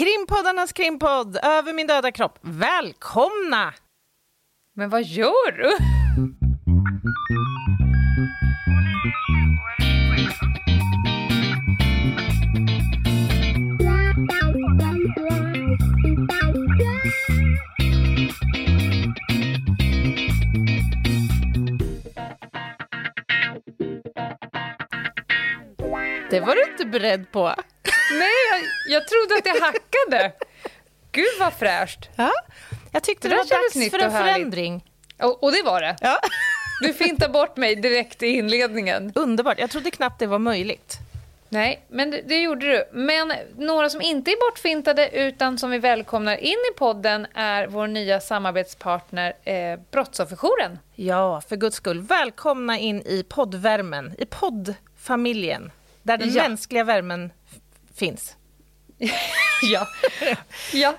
Krimpoddarnas krimpodd, Över min döda kropp. Välkomna! Men vad gör du? Det var du inte beredd på. Nej, jag, jag trodde att det hackade. Gud vad fräscht. Ja, jag tyckte det, Det var dags för en förändring. Och, och det var det. Ja. Du fintade bort mig direkt i inledningen. Underbart. Jag trodde knappt det var möjligt. Nej, men det, det gjorde du. Men några som inte är bortfintade utan som vi välkomnar in i podden är vår nya samarbetspartner eh, Brottsofferjouren. Ja, för guds skull. Välkomna in i poddvärmen, i poddfamiljen, där den Ja. mänskliga värmen finns. Ja. ja.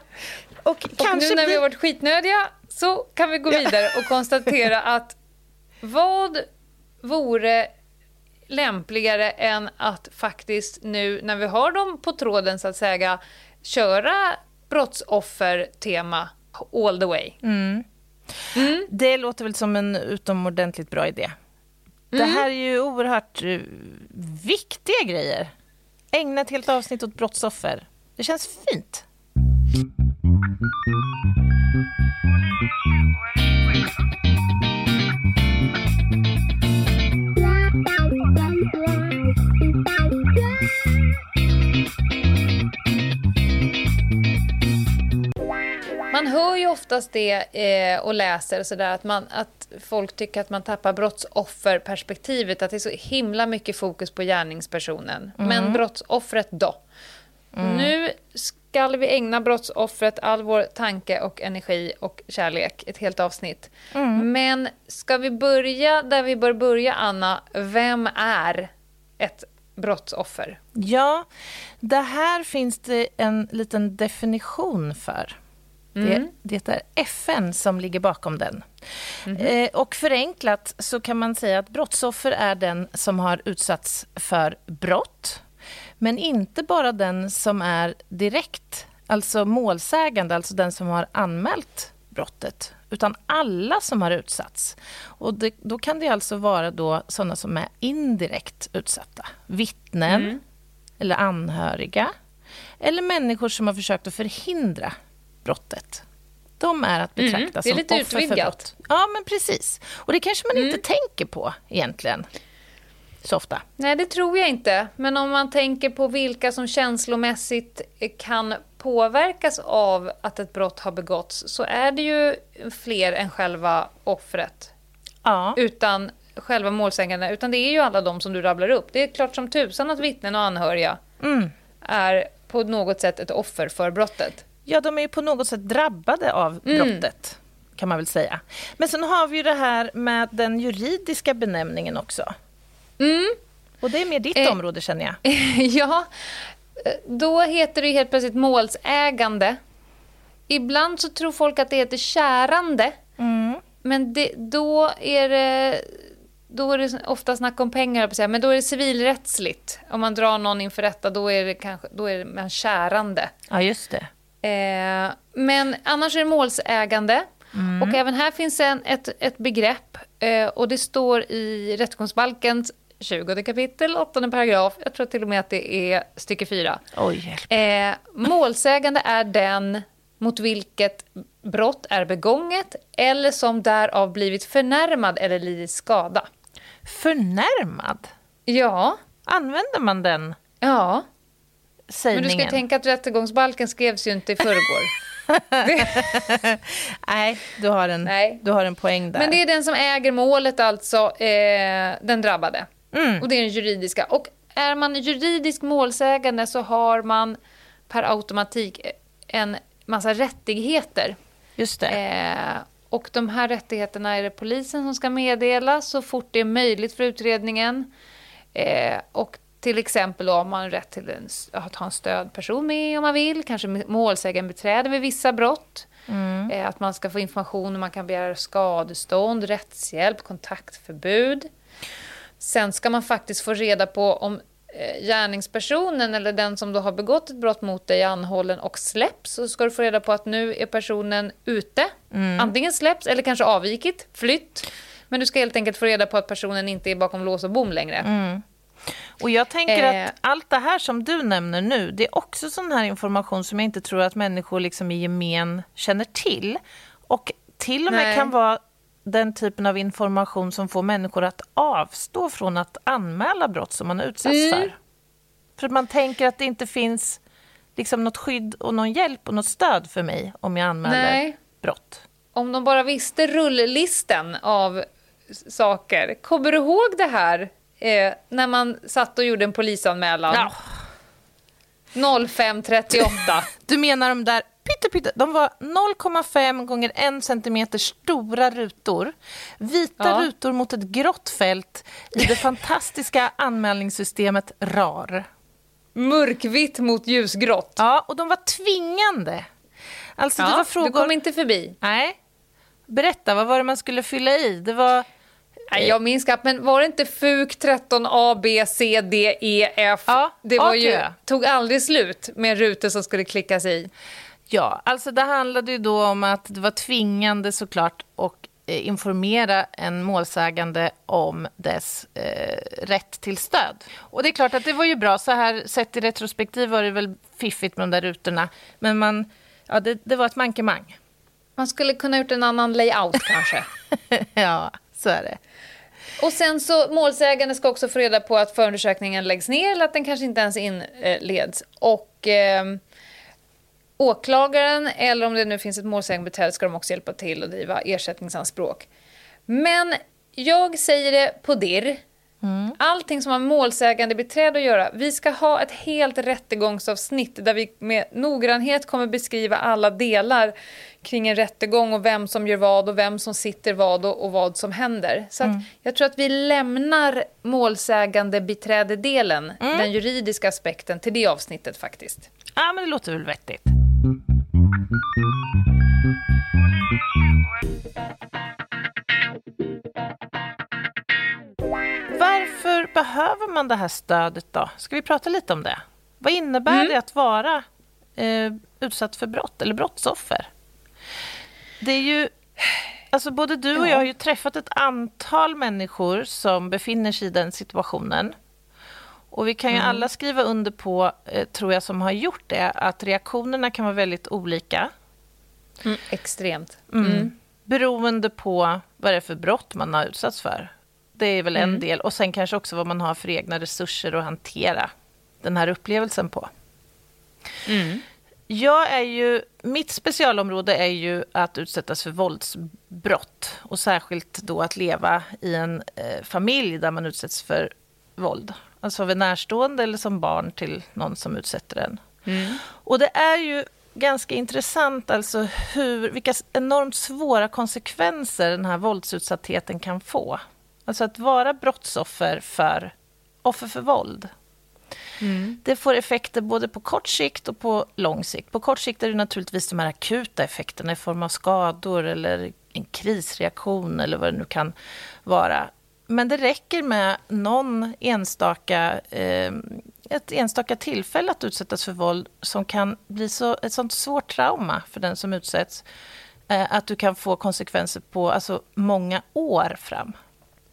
Och, Och kanske nu när vi har varit skitnödiga så kan vi gå vidare och konstatera att vad vore lämpligare än att faktiskt nu när vi har dem på tråden så att säga köra brottsoffertema all the way. Det låter väl som en utomordentligt bra idé. Det här är ju oerhört eh, viktiga grejer. Ägna ett helt avsnitt åt brottsoffer. Det känns fint. Man hör ju oftast det eh, och läser så där att, man, att folk tycker att man tappar brottsofferperspektivet, att det är så himla mycket fokus på gärningspersonen. Men brottsoffret då? Nu ska vi ägna brottsoffret all vår tanke och energi och kärlek, ett helt avsnitt. Men ska vi börja där vi bör börja, Anna? Vem är ett brottsoffer? Ja, det här finns det en liten definition för. Det, det är FN som ligger bakom den. Eh, och förenklat så kan man säga att brottsoffer är den som har utsatts för brott. Men inte bara den som är direkt, alltså målsägande, alltså den som har anmält brottet, utan alla som har utsatts. Och det, då kan det alltså vara då sådana som är indirekt utsatta. Vittnen, eller anhöriga, eller människor som har försökt att förhindra brottet. De är att betrakta Mm, det är som offer för utvidgat. Mm. brott. Ja, men precis. Och det kanske man inte tänker på egentligen, så ofta. Nej, det tror jag inte. Men om man tänker på vilka som känslomässigt kan påverkas av att ett brott har begåtts så är det ju fler än själva offret. Ja, Utan själva målsägande. Utan det är ju alla de som du rabblar upp. Det är klart som tusan att vittnen och anhöriga Mm. är på något sätt ett offer för brottet. Ja de är ju på något sätt drabbade av Mm. brottet, kan man väl säga. Men sen har vi ju det här med den juridiska benämningen också. Och det är mer ditt Eh. område, känner jag. ja, då heter det helt plötsligt målsägande. Ibland så tror folk att det heter kärande. Men det, då är det då är det ofta snack om pengar, på säga, men då är det civilrättsligt. Om man drar någon inför rätta, då är det, kanske, då är det man kärande. Ja, just det. Eh, men annars är det målsägande. Och även här finns en, ett, ett begrepp eh, och det står i rättegångsbalkens 20 kapitel, 8 paragraf. Jag tror till och med att det är stycke 4. Oj. Eh, målsägande är den mot vilket brott är begånget eller som därav blivit förnärmad eller lidit skada. Förnärmad? Ja, Använder man den ja. Men sägningen? du ska ju tänka att rättegångsbalken skrevs ju inte i förrgår. Nej, du har en, Nej. Du har en poäng där. Men det är den som äger målet, alltså eh, den drabbade. Mm. Och det är den juridiska. Och är man juridisk målsägande så har man per automatik en massa rättigheter. Just det. Eh, och de här rättigheterna är det polisen som ska meddela så fort det är möjligt för utredningen. Eh, och till exempel har man rätt till en, att ha en stödperson med om man vill, kanske målsägandebiträde vid vissa brott. Eh, att man ska få information och man kan begära skadestånd, rättshjälp, kontaktförbud. Sen ska man faktiskt få reda på om eh, gärningspersonen eller den som då har begått ett brott mot dig är anhållen och släpps så ska du få reda på att nu är personen ute. Mm. Antingen släpps eller kanske avvikit, flytt. Men du ska helt enkelt få reda på att personen inte är bakom lås och bom längre. Mm. Och jag tänker eh. att allt det här som du nämner nu, det är också sån här information som jag inte tror att människor liksom i gemen känner till. Och till och med Nej. kan vara den typen av information som får människor att avstå från att anmäla brott som man utsatts mm. för. För man tänker att det inte finns liksom något skydd och någon hjälp och något stöd för mig om jag anmäler Nej. brott. Om de bara visste rullisten av saker. Kommer du ihåg det här eh, när man satt och gjorde en polisanmälan? Ja. 05.38. Du menar de där pytte, De var 0,5 gånger 1 centimeter stora rutor. Vita ja. rutor mot ett grått fält i det fantastiska anmälningssystemet RAR. Mörkvitt mot ljusgrått. Ja, och de var tvingande. Alltså, ja, det var frågor... Du kom inte förbi. Nej. Berätta, vad var det man skulle fylla i? Det var... Nej, jag minns knappt, men var det inte FUK 13 A, B, C, D, E, F? Ja, det var ju, tog aldrig slut med rutor som skulle klickas i. Ja, alltså det handlade ju då om att det var tvingande såklart och eh, informera en målsägande om dess eh, rätt till stöd. Och det är klart att det var ju bra. Så här sett i retrospektiv var det väl fiffigt med de där rutorna. Men man, ja, det, det var ett mankemang. Man skulle kunna gjort en annan layout kanske. ja, så är det. Och sen så målsägande ska också få reda på att förundersökningen läggs ner eller att den kanske inte ens inleds. Och eh, åklagaren eller om det nu finns ett målsägandebiträde ska de också hjälpa till och driva ersättningsanspråk. Men jag säger det på dirr. Mm. Allting som har målsägande beträde att göra. Vi ska ha ett helt rättegångsavsnitt där vi med noggrannhet kommer beskriva alla delar kring en rättegång och vem som gör vad och vem som sitter vad och, och vad som händer. Så mm. jag tror att vi lämnar målsägande beträde-delen, mm. den juridiska aspekten, till det avsnittet faktiskt. Ja, men det låter väl vettigt. Varför behöver man det här stödet då? Ska vi prata lite om det? Vad innebär mm. det att vara eh, utsatt för brott eller brottsoffer? Det är ju... Alltså både du och jag har ju träffat ett antal människor som befinner sig i den situationen. Och vi kan ju mm. alla skriva under på, eh, tror jag, som har gjort det, att reaktionerna kan vara väldigt olika. Mm, extremt. Mm. mm. Beroende på vad det är för brott man har utsatts för. Det är väl en mm. del. Och sen kanske också vad man har för egna resurser att hantera den här upplevelsen på. Mm. Jag är ju, mitt specialområde är ju att utsättas för våldsbrott och särskilt då att leva i en eh, familj där man utsätts för våld. Alltså av en närstående eller som barn till någon som utsätter en. Mm. Och det är ju ganska intressant alltså hur, vilka enormt svåra konsekvenser den här våldsutsattheten kan få. Alltså att vara brottsoffer för offer för våld. Mm. Det får effekter både på kort sikt och på lång sikt. På kort sikt är det naturligtvis de här akuta effekterna i form av skador eller en krisreaktion eller vad det nu kan vara. Men det räcker med någon enstaka, eh, ett enstaka tillfälle att utsättas för våld som kan bli så, ett sånt svårt trauma för den som utsätts eh, att du kan få konsekvenser på alltså, många år fram.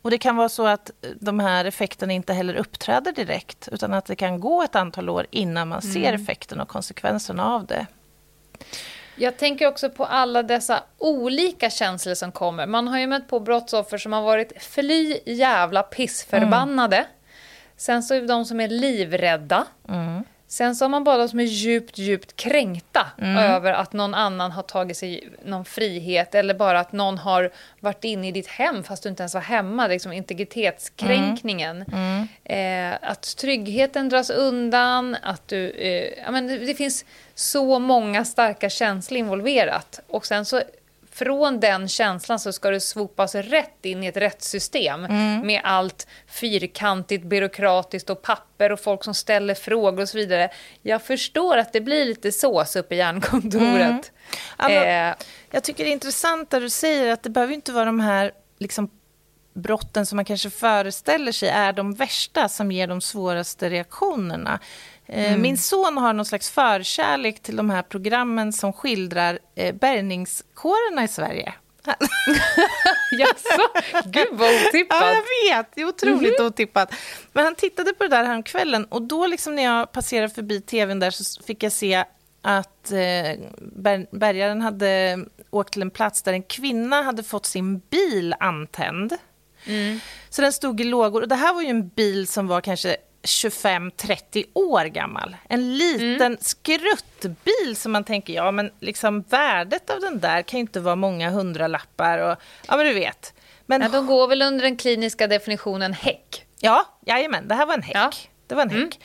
Och Det kan vara så att de här effekterna inte heller uppträder direkt utan att det kan gå ett antal år innan man ser mm. effekten och konsekvenserna av det. Jag tänker också på alla dessa olika känslor som kommer. Man har ju mött på brottsoffer som har varit fly jävla pissförbannade. Mm. Sen så är det de som är livrädda. Mm. Sen så har man bara de som är djupt, djupt kränkta mm. över att någon annan har tagit sig någon frihet eller bara att någon har varit inne i ditt hem fast du inte ens var hemma. Liksom integritetskränkningen. Mm. Mm. Eh, att tryggheten dras undan, att du... Eh, ja, men det, det finns så många starka känslor involverat. Och sen så från den känslan så ska det svopas rätt in i ett rättssystem mm. med allt fyrkantigt, byråkratiskt och papper och folk som ställer frågor och så vidare. Jag förstår att det blir lite sås uppe i hjärnkontoret. Mm. Alltså, eh. Jag tycker det är intressant att du säger att det behöver inte vara de här liksom, brotten som man kanske föreställer sig är de värsta som ger de svåraste reaktionerna. Eh, mm. Min son har någon slags förkärlek till de här programmen som skildrar eh, bärgningskårerna i Sverige. Jaså? Gud vad otippat. Ja, jag vet. Det är otroligt mm otippat. Men han tittade på det där häromkvällen och då liksom när jag passerade förbi tvn där så fick jag se att eh, bärgaren hade åkt till en plats där en kvinna hade fått sin bil antänd. Mm. Så den stod i lågor. Och det här var ju en bil som var kanske 25-30 år gammal. En liten mm. skruttbil som man tänker, ja men liksom värdet av den där kan ju inte vara många hundralappar och ja men du vet. Men ja, de går väl under den kliniska definitionen häck? Ja, jajamän, det här var en häck. Ja. Det var en mm. häck.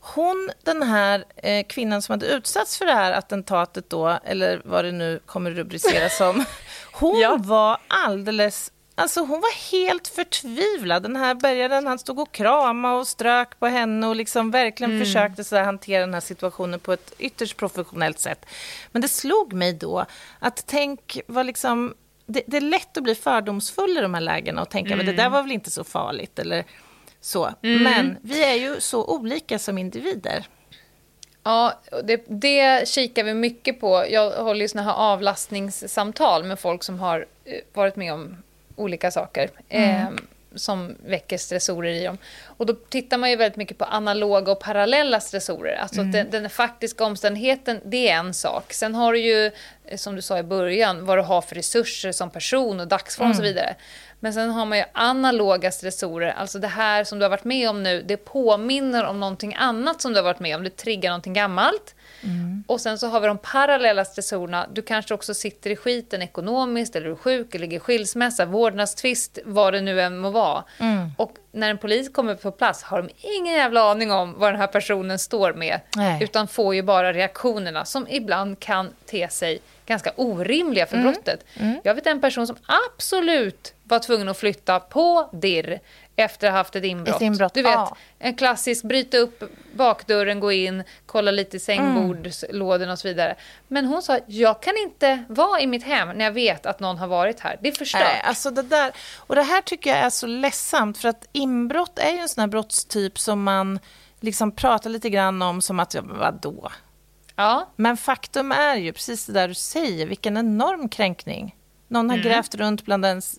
Hon, den här eh, kvinnan som hade utsatts för det här attentatet då, eller vad det nu kommer rubriceras som, hon ja. var alldeles Alltså hon var helt förtvivlad. Den här bärgaren han stod och kramade och strök på henne och liksom verkligen mm. försökte så hantera den här situationen på ett ytterst professionellt sätt. Men det slog mig då att tänk vad liksom... Det, det är lätt att bli fördomsfull i de här lägena och tänka mm. men det där var väl inte så farligt eller så. Mm. Men vi är ju så olika som individer. Ja, det, det kikar vi mycket på. Jag håller ju såna här avlastningssamtal med folk som har eh, varit med om olika saker mm. eh, som väcker stressorer i dem. Och då tittar man ju väldigt mycket på analoga och parallella stressorer. Alltså mm. den, den, faktiska omständigheten, det är en sak. Sen har du ju, eh, som du sa i början, vad du har för resurser som person och dagsform mm. och så mm. vidare. Men sen har man ju analoga stressorer, alltså det här som du har varit med om nu, det påminner om någonting annat som du har varit med om. Det triggar någonting gammalt. Mm. Och sen så har vi de parallella stressorerna. Du kanske också sitter i skiten ekonomiskt, eller är sjuk, eller ligger i skilsmässa, vårdnadstvist, vad det nu än må vara. Mm. Och när en polis kommer på plats har de ingen jävla aning om vad den här personen står med. Nej. Utan får ju bara reaktionerna som ibland kan te sig ganska orimliga för mm. brottet. Mm. Jag vet en person som absolut var tvungen att flytta på dirr efter att ha haft ett inbrott. Ett inbrott. Du vet, ah. en klassisk bryta upp bakdörren, gå in, kolla lite i sängbordslådorna och så vidare. Men hon sa, jag kan inte vara i mitt hem när jag vet att någon har varit här. Det är förstört. Nej, alltså det där, och det här tycker jag är så ledsamt, för att inbrott är ju en sån här brottstyp som man liksom pratar lite grann om som att, vadå? Ja. Men faktum är ju precis det där du säger, vilken enorm kränkning. Någon har mm. grävt runt bland ens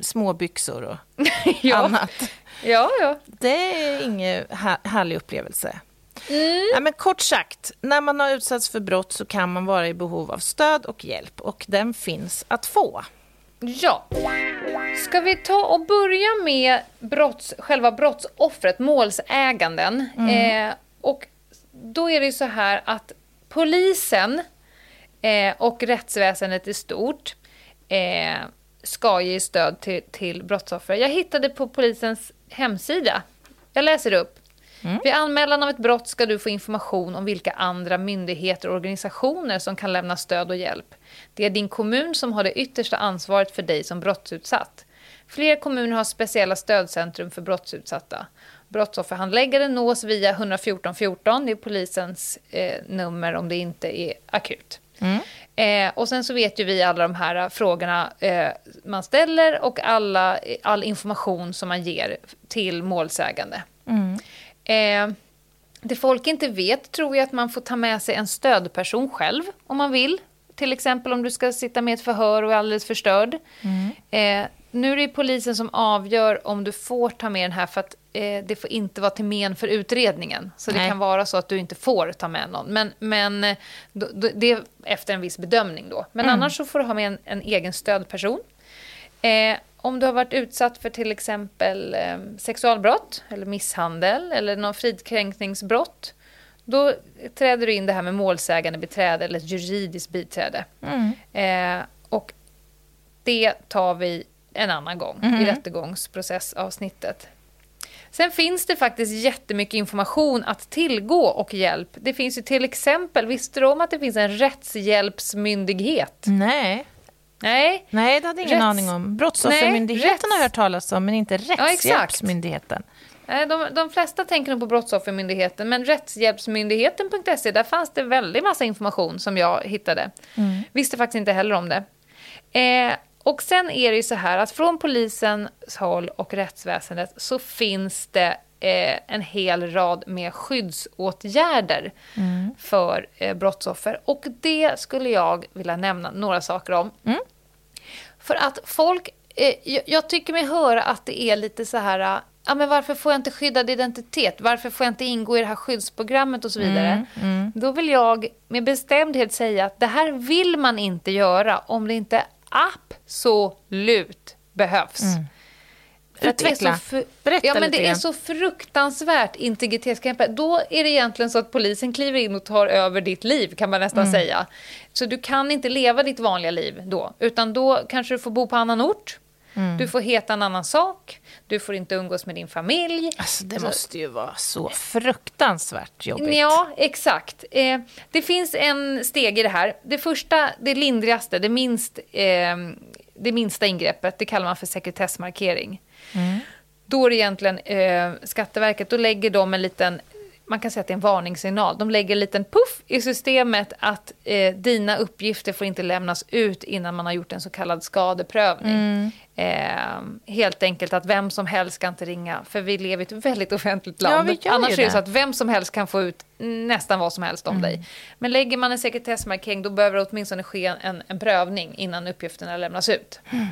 småbyxor och ja. annat. Ja, ja. Det är ingen härlig upplevelse. Mm. Ja, men kort sagt, när man har utsatts för brott så kan man vara i behov av stöd och hjälp och den finns att få. Ja. Ska vi ta och börja med brotts, själva brottsoffret, målsäganden. Mm. Eh, och då är det så här att polisen eh, och rättsväsendet i stort eh, ska ge stöd till, till brottsoffer. Jag hittade på polisens hemsida. Jag läser upp. Mm. Vid anmälan av ett brott ska du få information om vilka andra myndigheter och organisationer som kan lämna stöd och hjälp. Det är din kommun som har det yttersta ansvaret för dig som brottsutsatt. Fler kommuner har speciella stödcentrum för brottsutsatta. Brottsofferhandläggare nås via 114 14, det är polisens eh, nummer om det inte är akut. Mm. Eh, och sen så vet ju vi alla de här frågorna eh, man ställer och alla, all information som man ger till målsägande. Mm. Eh, det folk inte vet tror jag att man får ta med sig en stödperson själv om man vill. Till exempel om du ska sitta med ett förhör och är alldeles förstörd. Mm. Nu är det polisen som avgör om du får ta med den här för att eh, det får inte vara till men för utredningen. Så Nej. det kan vara så att du inte får ta med någon. Men, men eh, då, då, det är efter en viss bedömning då. Men mm. annars så får du ha med en, en egen stödperson. Eh, om du har varit utsatt för till exempel eh, sexualbrott eller misshandel eller någon fridkränkningsbrott. Då träder du in det här med målsägande beträde eller juridiskt biträde. Mm. Eh, och det tar vi en annan gång mm. i rättegångsprocessavsnittet. Sen finns det faktiskt jättemycket information att tillgå och hjälp. Det finns ju till exempel, visste du om att det finns en rättshjälpsmyndighet? Nej. Nej. Nej, det hade ingen Rätts... aning om. Brottsoffermyndigheten rätts... har jag hört talas om, men inte Rättshjälpsmyndigheten. Ja, de, de flesta tänker nog på Brottsoffermyndigheten, men Rättshjälpsmyndigheten.se, där fanns det väldigt massa information som jag hittade. Mm. Visste faktiskt inte heller om det. Eh, Och sen är det ju så här att från polisens håll och rättsväsendet så finns det eh, en hel rad med skyddsåtgärder mm. för eh, brottsoffer. Och det skulle jag vilja nämna några saker om. Mm. För att folk, eh, jag, jag, tycker mig höra att det är lite så här, ja men varför får jag inte skyddad identitet? Varför får jag inte ingå i det här skyddsprogrammet och så vidare? Mm, mm. Då vill jag med bestämdhet säga att det här vill man inte göra om det inte absolut behövs. Mm. Utveckla. För, Berätta ja, men Det är så fruktansvärt integritetskränkande. Då är det egentligen så att polisen kliver in och tar över ditt liv, kan man nästan mm. säga. Så du kan inte leva ditt vanliga liv då, utan då kanske du får bo på annan ort. Mm. Du får heta en annan sak, du får inte umgås med din familj. Alltså, det måste ju vara så fruktansvärt jobbigt. Ja, exakt. Eh, det finns en steg i det här. Det första, det lindrigaste, det, minst, eh, det minsta ingreppet, det kallar man för sekretessmarkering. Mm. Då är det egentligen eh, Skatteverket, då lägger de en liten man kan säga att det är en varningssignal. De lägger en liten puff i systemet att eh, dina uppgifter får inte lämnas ut innan man har gjort en så kallad skadeprövning. Mm. Eh, helt enkelt att vem som helst ska inte ringa, för vi lever i ett väldigt offentligt land. Ja, Annars är det så att vem som helst kan få ut nästan vad som helst om mm. dig. Men lägger man en sekretessmarkering då behöver det åtminstone ske en, en prövning innan uppgifterna lämnas ut. Mm.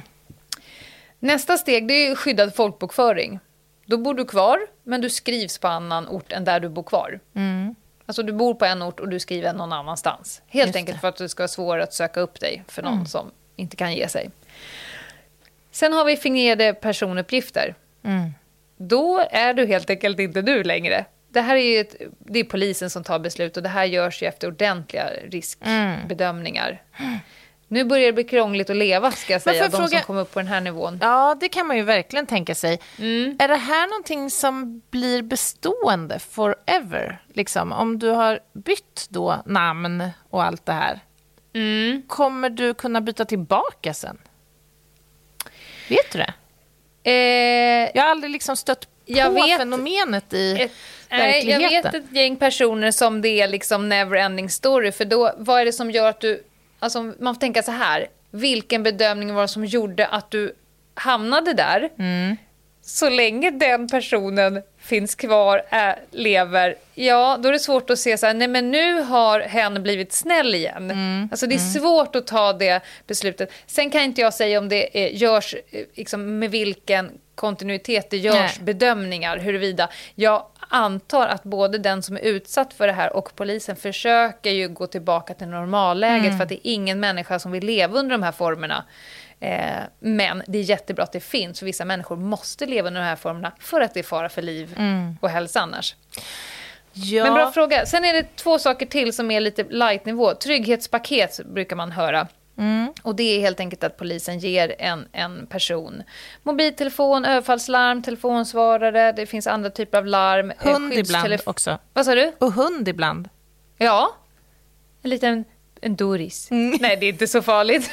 Nästa steg det är skyddad folkbokföring. Då bor du kvar, men du skrivs på annan ort än där du bor kvar. Mm. Alltså du bor på en ort och du skriver någon annanstans. Helt Just enkelt det. för att det ska vara svårare att söka upp dig för någon mm. som inte kan ge sig. Sen har vi fingerade personuppgifter. Mm. Då är du helt enkelt inte du längre. Det här är, ett, det är polisen som tar beslut och det här görs ju efter ordentliga riskbedömningar. Mm. Nu börjar det bli krångligt att leva, ska jag säga, de fråga... som kommer upp på den här nivån. Ja, det kan man ju verkligen tänka sig. Mm. Är det här någonting som blir bestående forever? Liksom, om du har bytt då namn och allt det här, mm. kommer du kunna byta tillbaka sen? Vet du det? Eh, jag har aldrig liksom stött på jag vet, fenomenet i ett, verkligheten. Jag vet ett gäng personer som det är liksom never ending story, för då, vad är det som gör att du Alltså, man får tänka så här. Vilken bedömning var det som gjorde att du hamnade där? Mm. Så länge den personen finns kvar, är, lever, ja, då är det svårt att se så här, nej men nu har hen blivit snäll igen. Mm. Alltså det är mm. svårt att ta det beslutet. Sen kan inte jag säga om det är, görs, eh, liksom, med vilken kontinuitet det görs nej. bedömningar, huruvida jag antar att både den som är utsatt för det här och polisen försöker ju gå tillbaka till normalläget mm. för att det är ingen människa som vill leva under de här formerna. Eh, men det är jättebra att det finns, för vissa människor måste leva under de här formerna för att det är fara för liv mm. och hälsa annars. Ja. Men bra fråga. Sen är det två saker till som är lite light-nivå. Trygghetspaket brukar man höra. Mm. Och det är helt enkelt att polisen ger en, en person mobiltelefon, överfallslarm, telefonsvarare, det finns andra typer av larm. Eh, hund ibland också. Vad sa du? Och hund ibland. Ja, en liten en Doris. Mm. Nej, det är inte så farligt.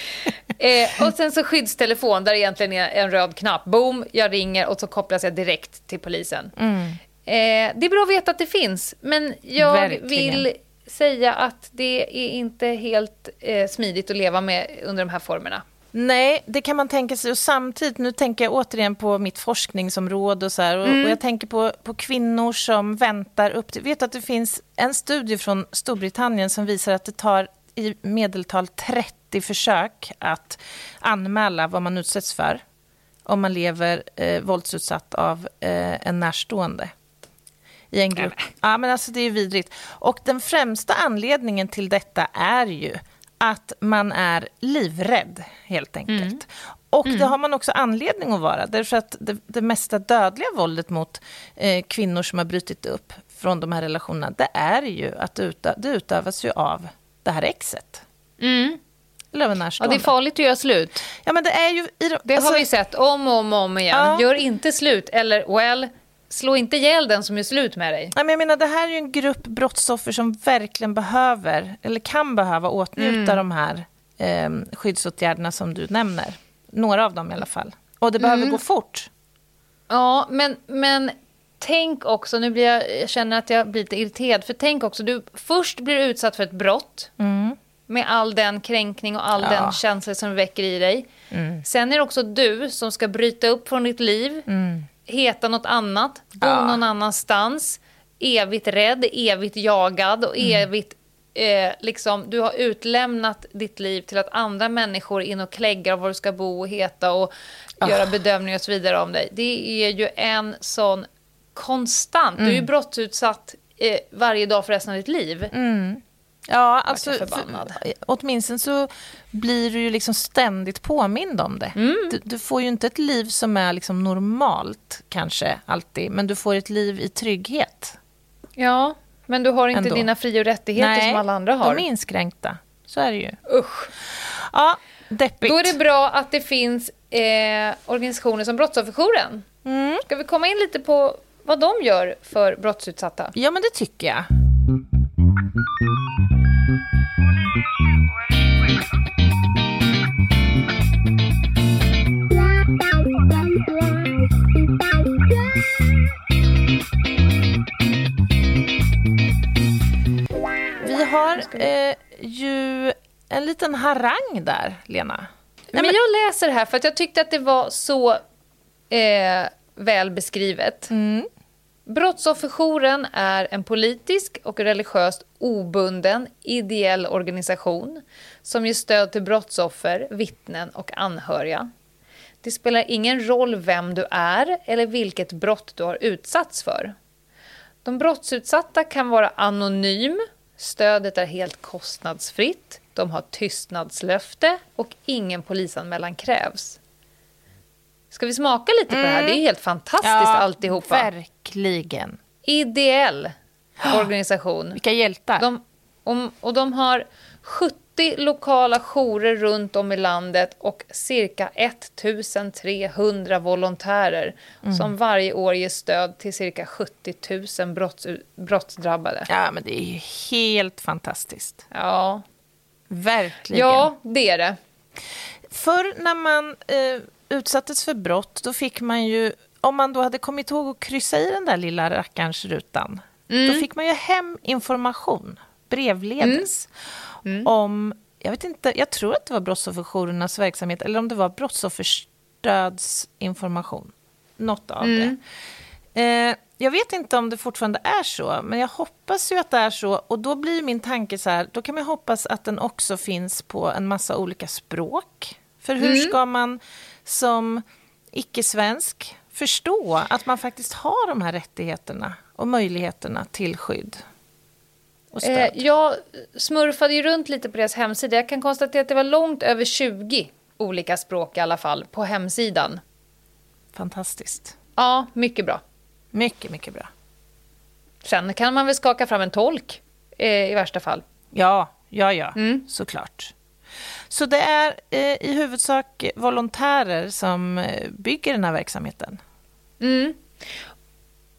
eh, och sen så skyddstelefon där egentligen är en röd knapp. Boom, jag ringer och så kopplas jag direkt till polisen. Mm. Eh, det är bra att veta att det finns, men jag Verkligen. vill säga att det är inte helt eh, smidigt att leva med under de här formerna. Nej, det kan man tänka sig. Och samtidigt, nu tänker jag återigen på mitt forskningsområde och så här, och, mm. och, jag tänker på, på kvinnor som väntar upp till... Vet att det finns en studie från Storbritannien som visar att det tar i medeltal 30 försök att anmäla vad man utsätts för om man lever eh, våldsutsatt av eh, en närstående i en grupp. Ja, men alltså det är vidrigt. Och den främsta anledningen till detta är ju att man är livrädd, helt enkelt. Mm. Och mm. det har man också anledning att vara, därför att det, det mesta dödliga våldet mot eh, kvinnor som har brutit upp från de här relationerna, det är ju att det, det utövas ju av det här exet. Mm. Eller av ja, det är farligt att göra slut. Ja, men det är ju... det alltså, har vi sett om och om, och om igen. Ja. Gör inte slut, eller well, slå inte ihjäl den som är slut med dig. Nej, men jag menar, det här är en grupp brottsoffer som verkligen behöver, eller kan behöva åtnjuta mm. de här eh, skyddsåtgärderna som du nämner. Några av dem i alla fall. Och det behöver mm. gå fort. Ja, men, men tänk också, nu blir jag, jag känner att jag blir lite irriterad, för tänk också, du först blir utsatt för ett brott. Mm. med all den kränkning och all Ja. den känsla som väcker i dig. Sen är det också du som ska bryta upp från ditt liv, heta något annat, bo Ja. någon annanstans, evigt rädd, evigt jagad och evigt eh, liksom, du har utlämnat ditt liv till att andra människor är in och kläggar var du ska bo och heta och göra bedömningar och så vidare om dig. Det är ju en sån konstant, du är ju brottsutsatt eh, varje dag för resten av ditt liv. Ja, alltså, förbannad. för, åtminstone så blir du ju liksom ständigt påmind om det. Mm. Du, du får ju inte ett liv som är liksom normalt, kanske, alltid, men du får ett liv i trygghet. Ja, men du har inte Ändå. dina fri och rättigheter som alla andra har. de är inskränkta. Så är det ju. Usch. Ja, deppigt. Då är det bra att det finns eh, organisationer som Brottsofferjouren. Mm. Ska vi komma in lite på vad de gör för brottsutsatta? Ja, men det tycker jag. Eh, ju en liten harang där, Lena. men jag läser här för att jag tyckte att det var så eh, väl beskrivet. Brottsofferjouren är en politisk och religiöst obunden ideell organisation som ger stöd till brottsoffer, vittnen och anhöriga. Det spelar ingen roll vem du är eller vilket brott du har utsatts för. De brottsutsatta kan vara anonym, stödet är helt kostnadsfritt, de har tystnadslöfte och ingen polisanmälan krävs. Ska vi smaka lite på det här? Det är helt fantastiskt alltihopa. Verkligen. Ideell organisation. Vilka hjältar. De, om, och de har 70 lokala jourer runt om i landet och cirka 1300 volontärer som varje år ger stöd till cirka 70 000 brotts, brottsdrabbade. Ja, men det är ju helt fantastiskt. Ja. Verkligen. ja, det är det. Förr när man eh, utsattes för brott, då fick man ju... Om man då hade kommit ihåg att kryssa i den där lilla rackarns rutan, då fick man ju hem information, brevledes, om... Jag vet inte, jag tror att det var brottsofferjourernas verksamhet, eller om det var brottsofferstödsinformation. Något av det. Eh, jag vet inte om det fortfarande är så, men jag hoppas ju att det är så. Och då blir min tanke så här, då kan man hoppas att den också finns på en massa olika språk. För hur ska man som icke-svensk förstå att man faktiskt har de här rättigheterna och möjligheterna till skydd och stöd? Eh, jag smurfade ju runt lite på deras hemsida. Jag kan konstatera att det var långt över 20 olika språk i alla fall på hemsidan. Fantastiskt. Ja, mycket bra. Mycket, mycket bra. Sen kan man väl skaka fram en tolk eh, i värsta fall. Ja, ja, ja, Mm. såklart. Så det är eh, i huvudsak volontärer som eh, bygger den här verksamheten. Mm.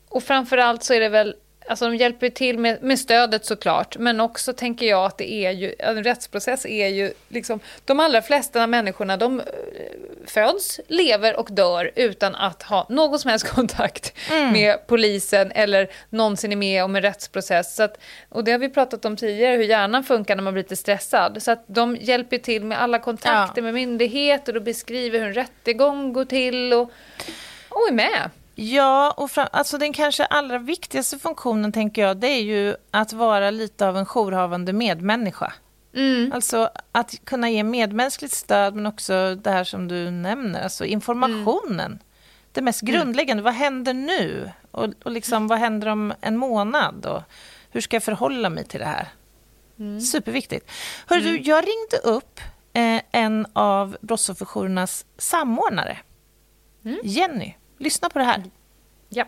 Och framförallt så är det väl, alltså de hjälper till med, med stödet såklart, men också tänker jag att det är ju, en rättsprocess är ju liksom, de allra flesta människorna de eh, föds, lever och dör utan att ha någon som helst kontakt med polisen eller någonsin är med om en rättsprocess. Så att, och det har vi pratat om tidigare, hur hjärnan funkar när man blir lite stressad. Så att de hjälper till med alla kontakter Ja. med myndigheter och beskriver hur en rättegång går till och, och är med. Ja, och fram, alltså den kanske allra viktigaste funktionen, tänker jag, det är ju att vara lite av en jourhavande medmänniska. Mm. Alltså att kunna ge medmänskligt stöd, men också det här som du nämner, alltså informationen. Det mest grundläggande, vad händer nu? Och, och liksom, vad händer om en månad? Och hur ska jag förhålla mig till det här? Superviktigt. Hör du, jag ringde upp eh, en av brottsofferjourernas samordnare, Jenny. Lyssna på det här. Ja.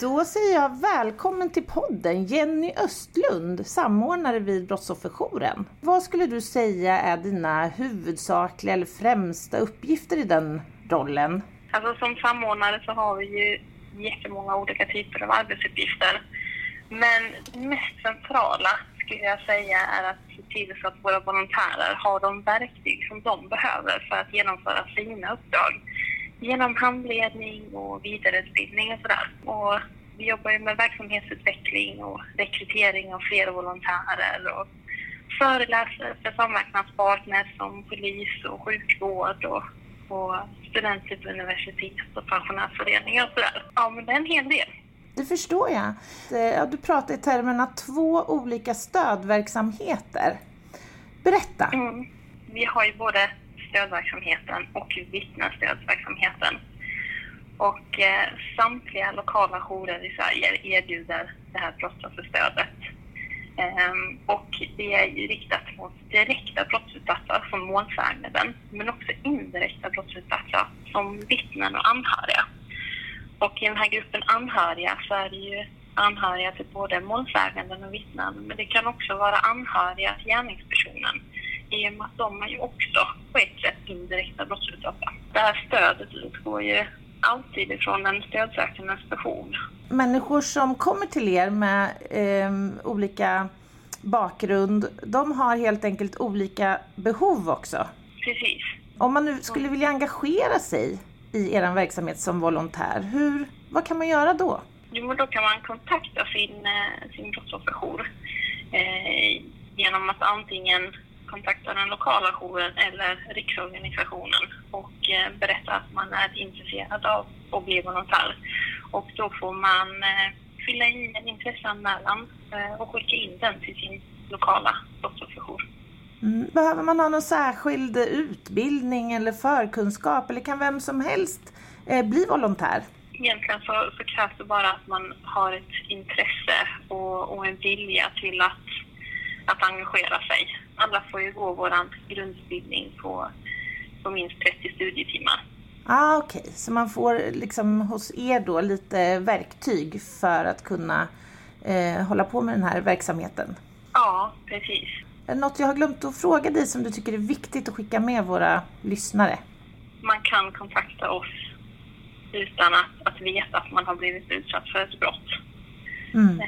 Då säger jag välkommen till podden Jenny Östlund, samordnare vid Brottsofferjouren. Vad skulle du säga är dina huvudsakliga eller främsta uppgifter i den rollen? Alltså som samordnare så har vi ju jättemånga olika typer av arbetsuppgifter. Men det mest centrala skulle jag säga är att se till så att våra volontärer har de verktyg som de behöver för att genomföra sina uppdrag. Genom handledning och vidareutbildning och sådär. Och vi jobbar ju med verksamhetsutveckling och rekrytering av fler volontärer och föreläser för samverkanspartners som polis och sjukvård och, och studenter på universitet och pensionärsföreningar och sådär. Ja, men det är en hel del. Det förstår jag. Ja, du pratar i termerna två olika stödverksamheter. Berätta. Mm. Vi har ju både stödverksamheten och vittnesstödverksamheten. Och eh, samtliga lokala jourer i Sverige erbjuder det här brottsofferstödet. Ehm, och det är ju riktat mot direkta brottsutsatta som målsäganden, men också indirekta brottsutsatta som vittnen och anhöriga. Och i den här gruppen anhöriga så är det ju anhöriga till både målsäganden och vittnen, men det kan också vara anhöriga till gärningspersonen i och med att de är ju också på ett sätt indirekta brottsutsatta. Det här stödet utgår ju alltid ifrån en stödsökandes behov. Människor som kommer till er med eh, olika bakgrund, de har helt enkelt olika behov också. Precis. Om man nu skulle vilja engagera sig i er verksamhet som volontär, hur, vad kan man göra då? Jo, då kan man kontakta sin, eh, sin brottsofferjour eh, genom att antingen kontakta den lokala jouren eller riksorganisationen och eh, berätta att man är intresserad av att bli volontär. Och då får man eh, fylla i en intresseanmälan eh, och skicka in den till sin lokala brottsofferjour. Mm. Behöver man ha någon särskild utbildning eller förkunskap eller kan vem som helst bli volontär? Egentligen så, så krävs det bara att man har ett intresse och, och en vilja till att, att engagera sig. Alla får ju gå vår grundutbildning på, på minst 30 studietimmar. Ah, Okej, okay. så man får liksom hos er då lite verktyg för att kunna eh, hålla på med den här verksamheten? Ja, precis. Är det något jag har glömt att fråga dig som du tycker är viktigt att skicka med våra lyssnare? Man kan kontakta oss utan att, att veta att man har blivit utsatt för ett brott. Mm.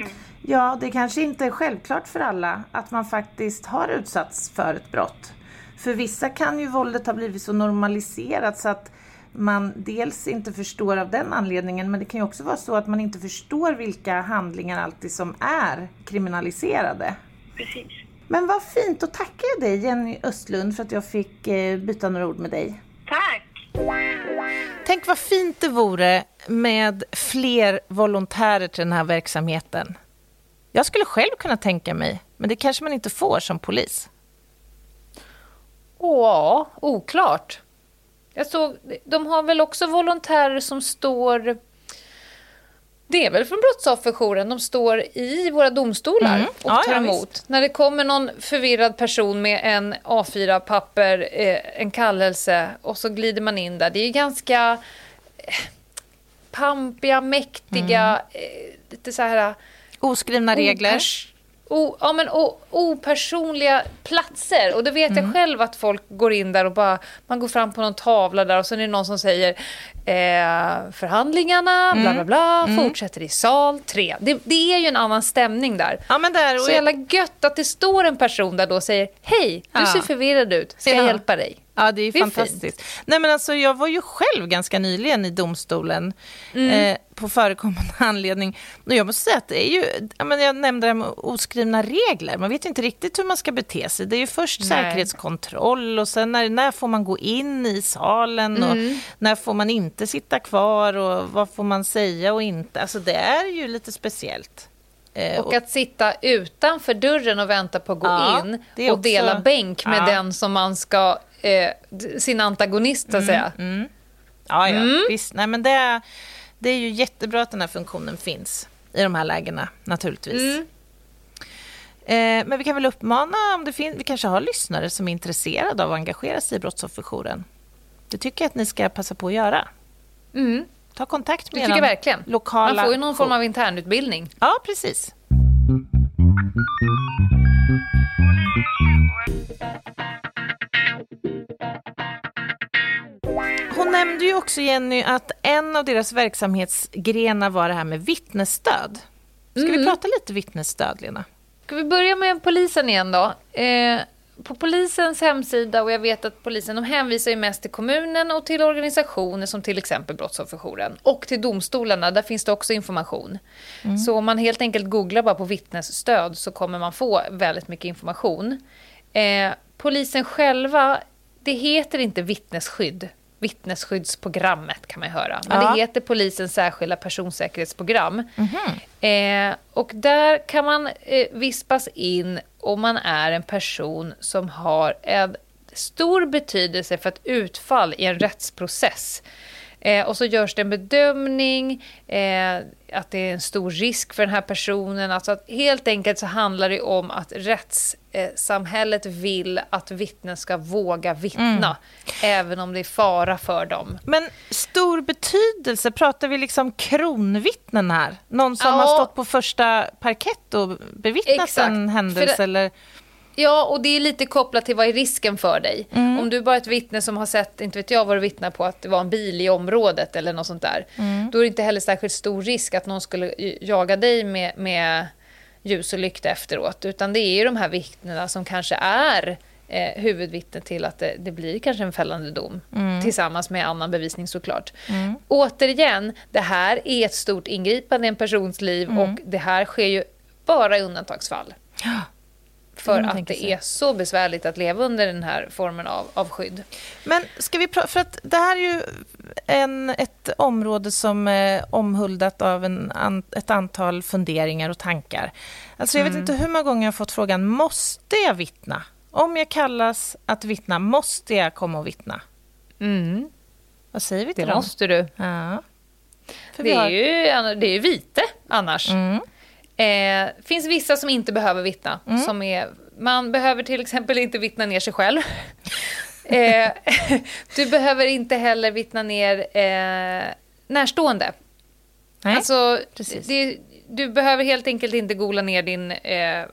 Mm. Ja, det kanske inte är självklart för alla att man faktiskt har utsatts för ett brott. För vissa kan ju våldet ha blivit så normaliserat så att man dels inte förstår av den anledningen men det kan ju också vara så att man inte förstår vilka handlingar alltid som är kriminaliserade. Precis. Men vad fint, och tackar jag dig Jenny Östlund för att jag fick eh, byta några ord med dig. Tack! Tänk vad fint det vore med fler volontärer till den här verksamheten. Jag skulle själv kunna tänka mig, men det kanske man inte får som polis. Ja, oklart. Jag såg, de har väl också volontärer som står... Det är väl från brottsofferjouren. De står i våra domstolar mm. och ja, tar emot. Ja, När det kommer någon förvirrad person med en A4-papper, eh, en kallelse och så glider man in där. Det är ganska eh, pampiga, mäktiga, mm. eh, lite så här... Oskrivna regler o, ja, men, o, opersonliga platser. Och då vet mm. jag själv att folk går in där och bara, man går fram på någon tavla där och så är det någon som säger eh, förhandlingarna, mm. bla bla bla, mm. fortsätter i sal 3. Det, det, är ju en annan stämning där. Ja, men där så jävla gött att det står en person där då och säger hej, du ja. ser förvirrad ut, ska jag hjälpa dig? Ja, det är, det är fantastiskt. Fint. Nej, men alltså, jag var ju själv ganska nyligen i domstolen mm. eh, på förekommande anledning. Och jag måste säga att det är ju, jag, menar, jag nämnde det med oskrivna regler. Man vet inte riktigt hur man ska bete sig. Det är ju först Nej. säkerhetskontroll och sen när, när får man gå in i salen mm. och när får man inte sitta kvar och vad får man säga och inte. Alltså det är ju lite speciellt. Eh, och att sitta utanför dörren och vänta på att gå ja, in och också, dela bänk med ja. den som man ska eh, sin antagonist, så att mm, säga. Mm. Ja, ja. Mm. Visst. Nej, men det, det är ju jättebra att den här funktionen finns i de här lägena, naturligtvis. Mm. Eh, men vi kan väl uppmana, om det finns, vi kanske har lyssnare som är intresserade av att engagera sig i Brottsofferjouren. Det tycker jag att ni ska passa på att göra. Mm. Ta kontakt med jag verkligen. lokala... Man får ju någon form av internutbildning. Ja, precis. Nämnde ju också, Jenny, att en av deras verksamhetsgrenar var det här med vittnesstöd. Ska mm. vi prata lite vittnesstöd, Lena? Ska vi börja med polisen igen då? Eh, på polisens hemsida och jag vet att polisen de hänvisar ju mest till kommunen och till organisationer som till exempel Brottsofferjouren. Och till domstolarna, där finns det också information. Mm. Så om man helt enkelt googlar bara på vittnesstöd så kommer man få väldigt mycket information. Eh, polisen själva, det heter inte vittnesskydd vittnesskyddsprogrammet kan man höra. Men ja. det heter polisens särskilda personsäkerhetsprogram. Mm -hmm. eh, och där kan man eh, vispas in om man är en person som har en stor betydelse för ett utfall i en rättsprocess. Eh, och så görs det en bedömning, eh, att det är en stor risk för den här personen. Alltså att helt enkelt så handlar det om att rättssamhället vill att vittnen ska våga vittna, mm. även om det är fara för dem. Men stor betydelse, pratar vi liksom kronvittnen här? Någon som ja. har stått på första parkett och bevittnat Exakt. en händelse? Det, eller? Ja, och det är lite kopplat till vad är risken för dig. Mm. Om du bara är ett vittne som har sett, inte vet jag vad du vittnar på, att det var en bil i området eller något sånt där. Mm. Då är det inte heller särskilt stor risk att någon skulle jaga dig med, med ljus och lykta efteråt. Utan det är ju de här vittnena som kanske är eh, huvudvittne till att det, det, blir kanske en fällande dom. Mm. Tillsammans med annan bevisning såklart. Mm. Återigen, det här är ett stort ingripande i en persons liv mm. och det här sker ju bara i undantagsfall. Ja. För att det är så besvärligt att leva under den här formen av, av skydd. Men ska vi prata, för att det här är ju en, ett område som är omhuldat av en, an, ett antal funderingar och tankar. Alltså jag vet mm. inte hur många gånger jag har fått frågan, måste jag vittna? Om jag kallas att vittna, måste jag komma och vittna? Mm. Vad säger vi till det dem? Måste du. Ja. det, är ju, det är ju vite annars. Mm. Eh, finns vissa som inte behöver vittna. Mm. Som är, man behöver till exempel inte vittna ner sig själv. eh, du behöver inte heller vittna ner eh, närstående. Nej, alltså, det, du behöver helt enkelt inte gola ner din eh,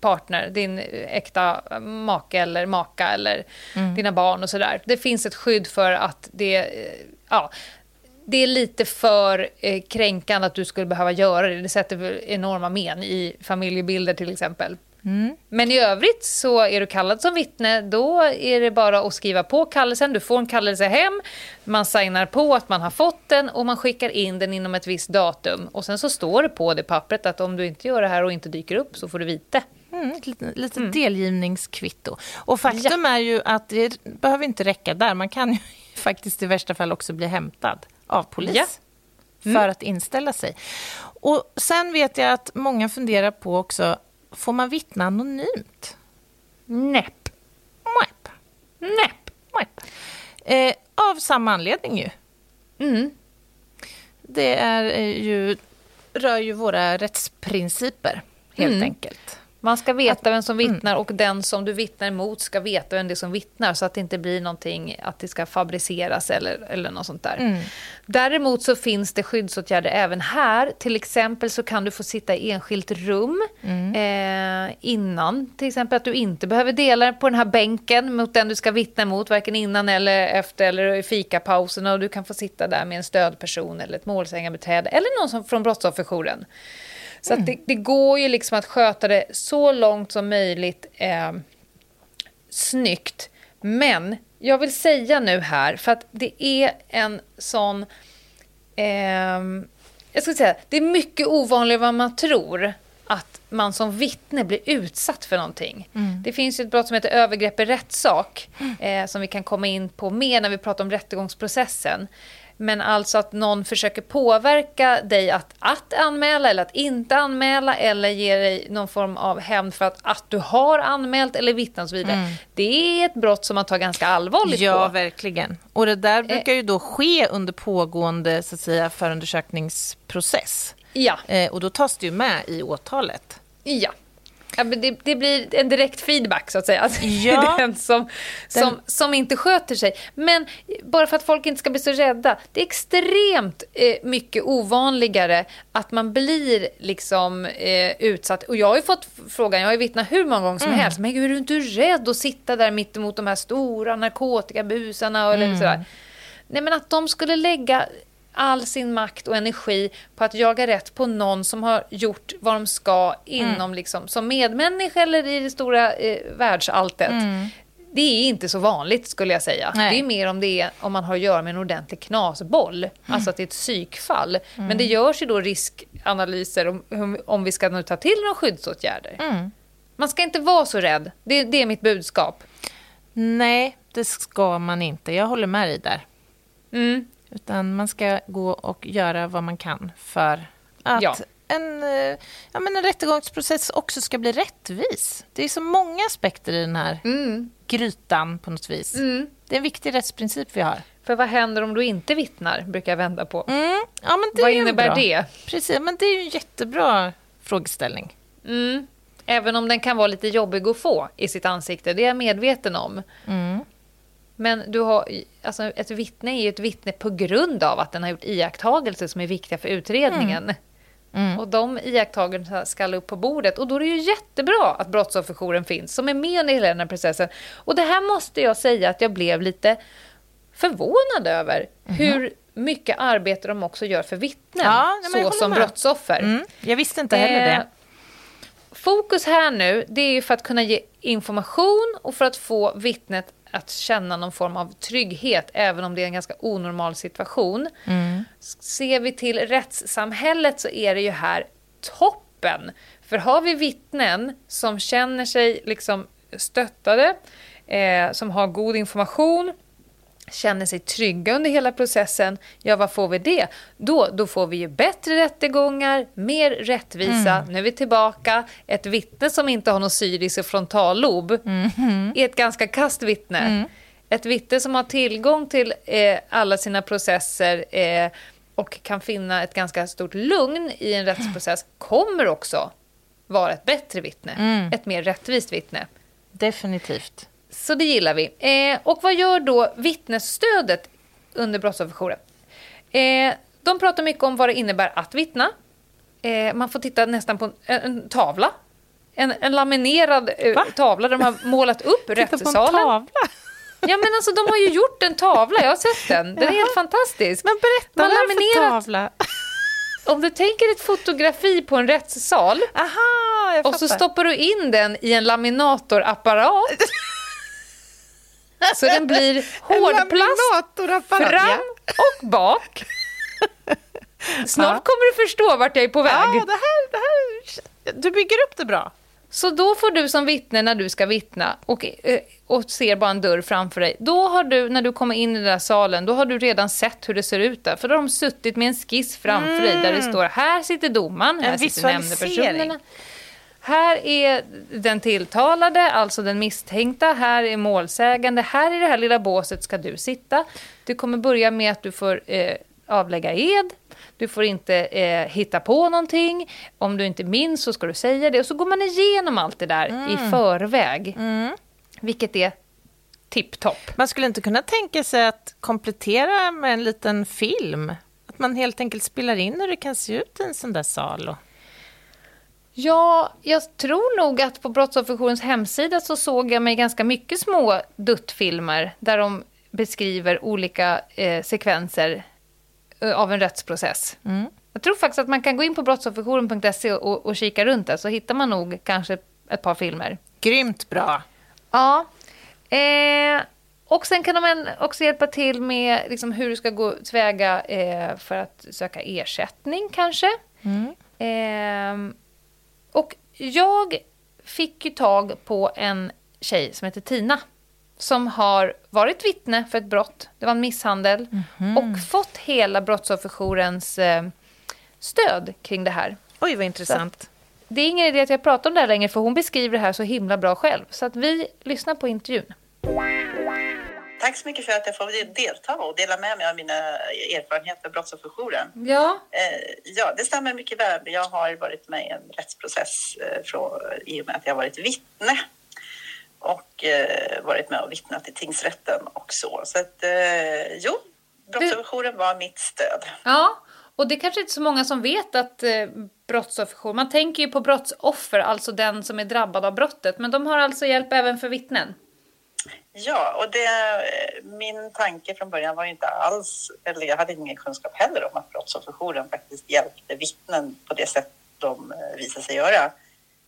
partner, din äkta make eller maka eller mm. dina barn och sådär. Det finns ett skydd för att det, eh, ja, det är lite för eh, kränkande att du skulle behöva göra det. Det sätter enorma men i familjebilder till exempel. Mm. Men i övrigt så är du kallad som vittne, då är det bara att skriva på kallelsen. Du får en kallelse hem, man signar på att man har fått den och man skickar in den inom ett visst datum. Och sen så står det på det pappret att om du inte gör det här och inte dyker upp så får du vite. Mm, lite lite mm. delgivningskvitto. Och faktum ja. är ju att det behöver inte räcka där. Man kan ju faktiskt i värsta fall också bli hämtad av polis ja. mm. för att inställa sig. Och Sen vet jag att många funderar på också, får man vittna anonymt? Näpp. Näpp. Näpp. Näpp. Eh, av samma anledning ju. Mm. Det är ju, rör ju våra rättsprinciper, helt mm. enkelt. Man ska veta vem som mm. vittnar och den som du vittnar emot ska veta vem det är som vittnar så att det inte blir någonting att det ska fabriceras eller, eller något sånt där. Mm. Däremot så finns det skyddsåtgärder även här. Till exempel så kan du få sitta i enskilt rum mm. eh, innan. Till exempel att du inte behöver dela på den här bänken mot den du ska vittna emot, varken innan eller efter eller i fikapausen. Och du kan få sitta där med en stödperson eller ett målsägandebiträde eller någon som, från brottsofferjouren. Så mm. det, det, går ju liksom att sköta det så långt som möjligt eh, snyggt. Men jag vill säga nu här, för att det är en sån... Eh, jag ska säga, det är mycket ovanligare än vad man tror att man som vittne blir utsatt för någonting. Mm. Det finns ju ett brott som heter övergrepp i rättssak mm. eh, som vi kan komma in på mer när vi pratar om rättegångsprocessen. Men alltså att någon försöker påverka dig att, att anmäla eller att inte anmäla eller ge dig någon form av hämnd för att, att du har anmält eller vittnat och så vidare. Mm. Det är ett brott som man tar ganska allvarligt ja, på. Ja, verkligen. Och det där brukar ju då ske under pågående så att säga, förundersökningsprocess. Ja. Eh, och då tas det ju med i åtalet. Ja. Det, det, blir en direkt feedback så att säga. Ja, den som, den... Som, som inte sköter sig. Men bara för att folk inte ska bli så rädda. Det är extremt eh, mycket ovanligare att man blir liksom eh, utsatt. Och jag har fått frågan, jag har vittnat hur många gånger som mm. helst. Men är du inte rädd att sitta där mitt emot de här stora narkotikabusarna? Eller mm. sådär. Nej men att de skulle lägga all sin makt och energi på att jaga rätt på någon som har gjort vad de ska inom, mm. liksom, som medmänniska eller i det stora eh, världsalltet. Mm. Det är inte så vanligt skulle jag säga. Nej. Det är mer om, det är, om man har att göra med en ordentlig knasboll. Mm. Alltså att det är ett psykfall. Mm. Men det görs ju då riskanalyser om, om vi ska nu ta till några skyddsåtgärder. Mm. Man ska inte vara så rädd. Det, det är mitt budskap. Nej, det ska man inte. Jag håller med dig där. Mm. Utan man ska gå och göra vad man kan för att ja. en, eh, ja, men en rättegångsprocess också ska bli rättvis. Det är så många aspekter i den här mm. grytan på något vis. Mm. Det är en viktig rättsprincip vi har. För vad händer om du inte vittnar, brukar jag vända på. Mm. Ja, men det vad är innebär bra. det? Precis, men det är ju en jättebra frågeställning. Mm. Även om den kan vara lite jobbig att få i sitt ansikte, det är jag medveten om. Men du har, alltså ett vittne är ju ett vittne på grund av att den har gjort iakttagelser som är viktiga för utredningen. Mm. Mm. Och de iakttagelserna ska upp på bordet. Och då är det ju jättebra att Brottsofferjouren finns, som är med under hela den här processen. Och det här måste jag säga att jag blev lite förvånad över. Mm. Hur mycket arbete de också gör för vittnen, ja, så som med. brottsoffer. Mm. Jag visste inte heller eh, det. Fokus här nu, det är ju för att kunna ge information och för att få vittnet att känna någon form av trygghet, även om det är en ganska onormal situation. Mm. Ser vi till rättssamhället så är det ju här toppen. För har vi vittnen som känner sig liksom stöttade, eh, som har god information, känner sig trygga under hela processen, ja vad får vi det? Då, då får vi ju bättre rättegångar, mer rättvisa. Mm. Nu är vi tillbaka. Ett vittne som inte har någon syris och frontallob mm. är ett ganska kast vittne. Mm. Ett vittne som har tillgång till eh, alla sina processer eh, och kan finna ett ganska stort lugn i en rättsprocess kommer också vara ett bättre vittne. Mm. Ett mer rättvist vittne. Definitivt. Så det gillar vi. Eh, och vad gör då vittnesstödet under brottsofferjouren? Eh, de pratar mycket om vad det innebär att vittna. Eh, man får titta nästan på en, en tavla. En, en laminerad eh, tavla där de har målat upp rättssalen. Titta på en tavla? Ja men alltså de har ju gjort en tavla, jag har sett den. Den är helt fantastisk. Men berätta, vad är det för tavla? Om du tänker ett fotografi på en rättssal Aha, och så stoppar du in den i en laminatorapparat Så den blir hårdplast fram och bak. Snart ja. kommer du förstå vart jag är på väg. Ja, det här, det här, du bygger upp det bra. Så då får du som vittne när du ska vittna och, eh, och ser bara en dörr framför dig. Då har du, när du kommer in i den där salen, då har du redan sett hur det ser ut där. För då har de suttit med en skiss framför mm. dig där det mm. står här sitter domaren, här sitter nämndepersonerna. Här är den tilltalade, alltså den misstänkta. Här är målsägande. Här i det här lilla båset ska du sitta. Det kommer börja med att du får eh, avlägga ed. Du får inte eh, hitta på någonting. Om du inte minns så ska du säga det. Och så går man igenom allt det där mm. i förväg. Mm. Vilket är tipptopp. Man skulle inte kunna tänka sig att komplettera med en liten film? Att man helt enkelt spelar in hur det kan se ut i en sån där sal? Och... Ja, jag tror nog att på Brottsofferjourens hemsida så såg jag mig ganska mycket små duttfilmer där de beskriver olika eh, sekvenser eh, av en rättsprocess. Mm. Jag tror faktiskt att man kan gå in på brottsofferjouren.se och, och kika runt där så hittar man nog kanske ett par filmer. Grymt bra! Ja. Eh, och sen kan de också hjälpa till med liksom, hur du ska gå tillväga eh, för att söka ersättning kanske. Mm. Och jag fick ju tag på en tjej som heter Tina som har varit vittne för ett brott, det var en misshandel, mm -hmm. och fått hela Brottsofferjourens eh, stöd kring det här. Oj, vad intressant. Så det är ingen idé att jag pratar om det här längre, för hon beskriver det här så himla bra själv. Så att vi lyssnar på intervjun. Tack så mycket för att jag får delta och dela med mig av mina erfarenheter av Brottsofferjouren. Ja. Eh, ja, det stämmer mycket väl. Jag har varit med i en rättsprocess eh, från, i och med att jag varit vittne och eh, varit med och vittnat i tingsrätten och så. Så att, jo, Brottsofferjouren var mitt stöd. Ja, och det är kanske inte så många som vet att eh, brottsofferjour, man tänker ju på brottsoffer, alltså den som är drabbad av brottet, men de har alltså hjälp även för vittnen. Ja, och det, min tanke från början var inte alls, eller jag hade ingen kunskap heller om att Brottsofferjouren faktiskt hjälpte vittnen på det sätt de eh, visade sig göra.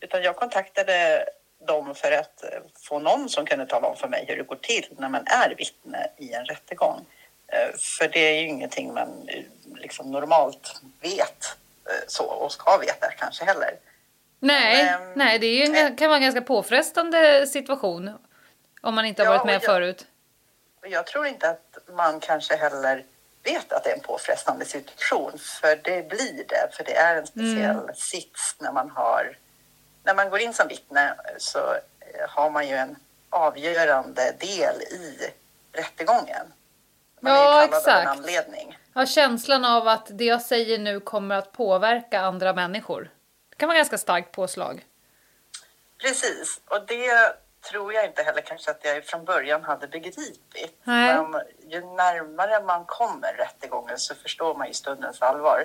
Utan jag kontaktade dem för att eh, få någon som kunde tala om för mig hur det går till när man är vittne i en rättegång. Eh, för det är ju ingenting man liksom normalt vet så och ska veta kanske heller. Nej, Men, nej det är ju en, kan vara en ganska påfrestande situation om man inte har ja, varit med jag, förut. Jag tror inte att man kanske heller vet att det är en påfrestande situation, för det blir det. För det är en speciell mm. sits när man har... När man går in som vittne så eh, har man ju en avgörande del i rättegången. Man ja, är exakt. Av en anledning. Ja, känslan av att det jag säger nu kommer att påverka andra människor. Det kan vara ganska starkt påslag. Precis, och det tror jag inte heller kanske att jag från början hade begripit. Nej. Men ju närmare man kommer rättegången så förstår man ju stundens allvar.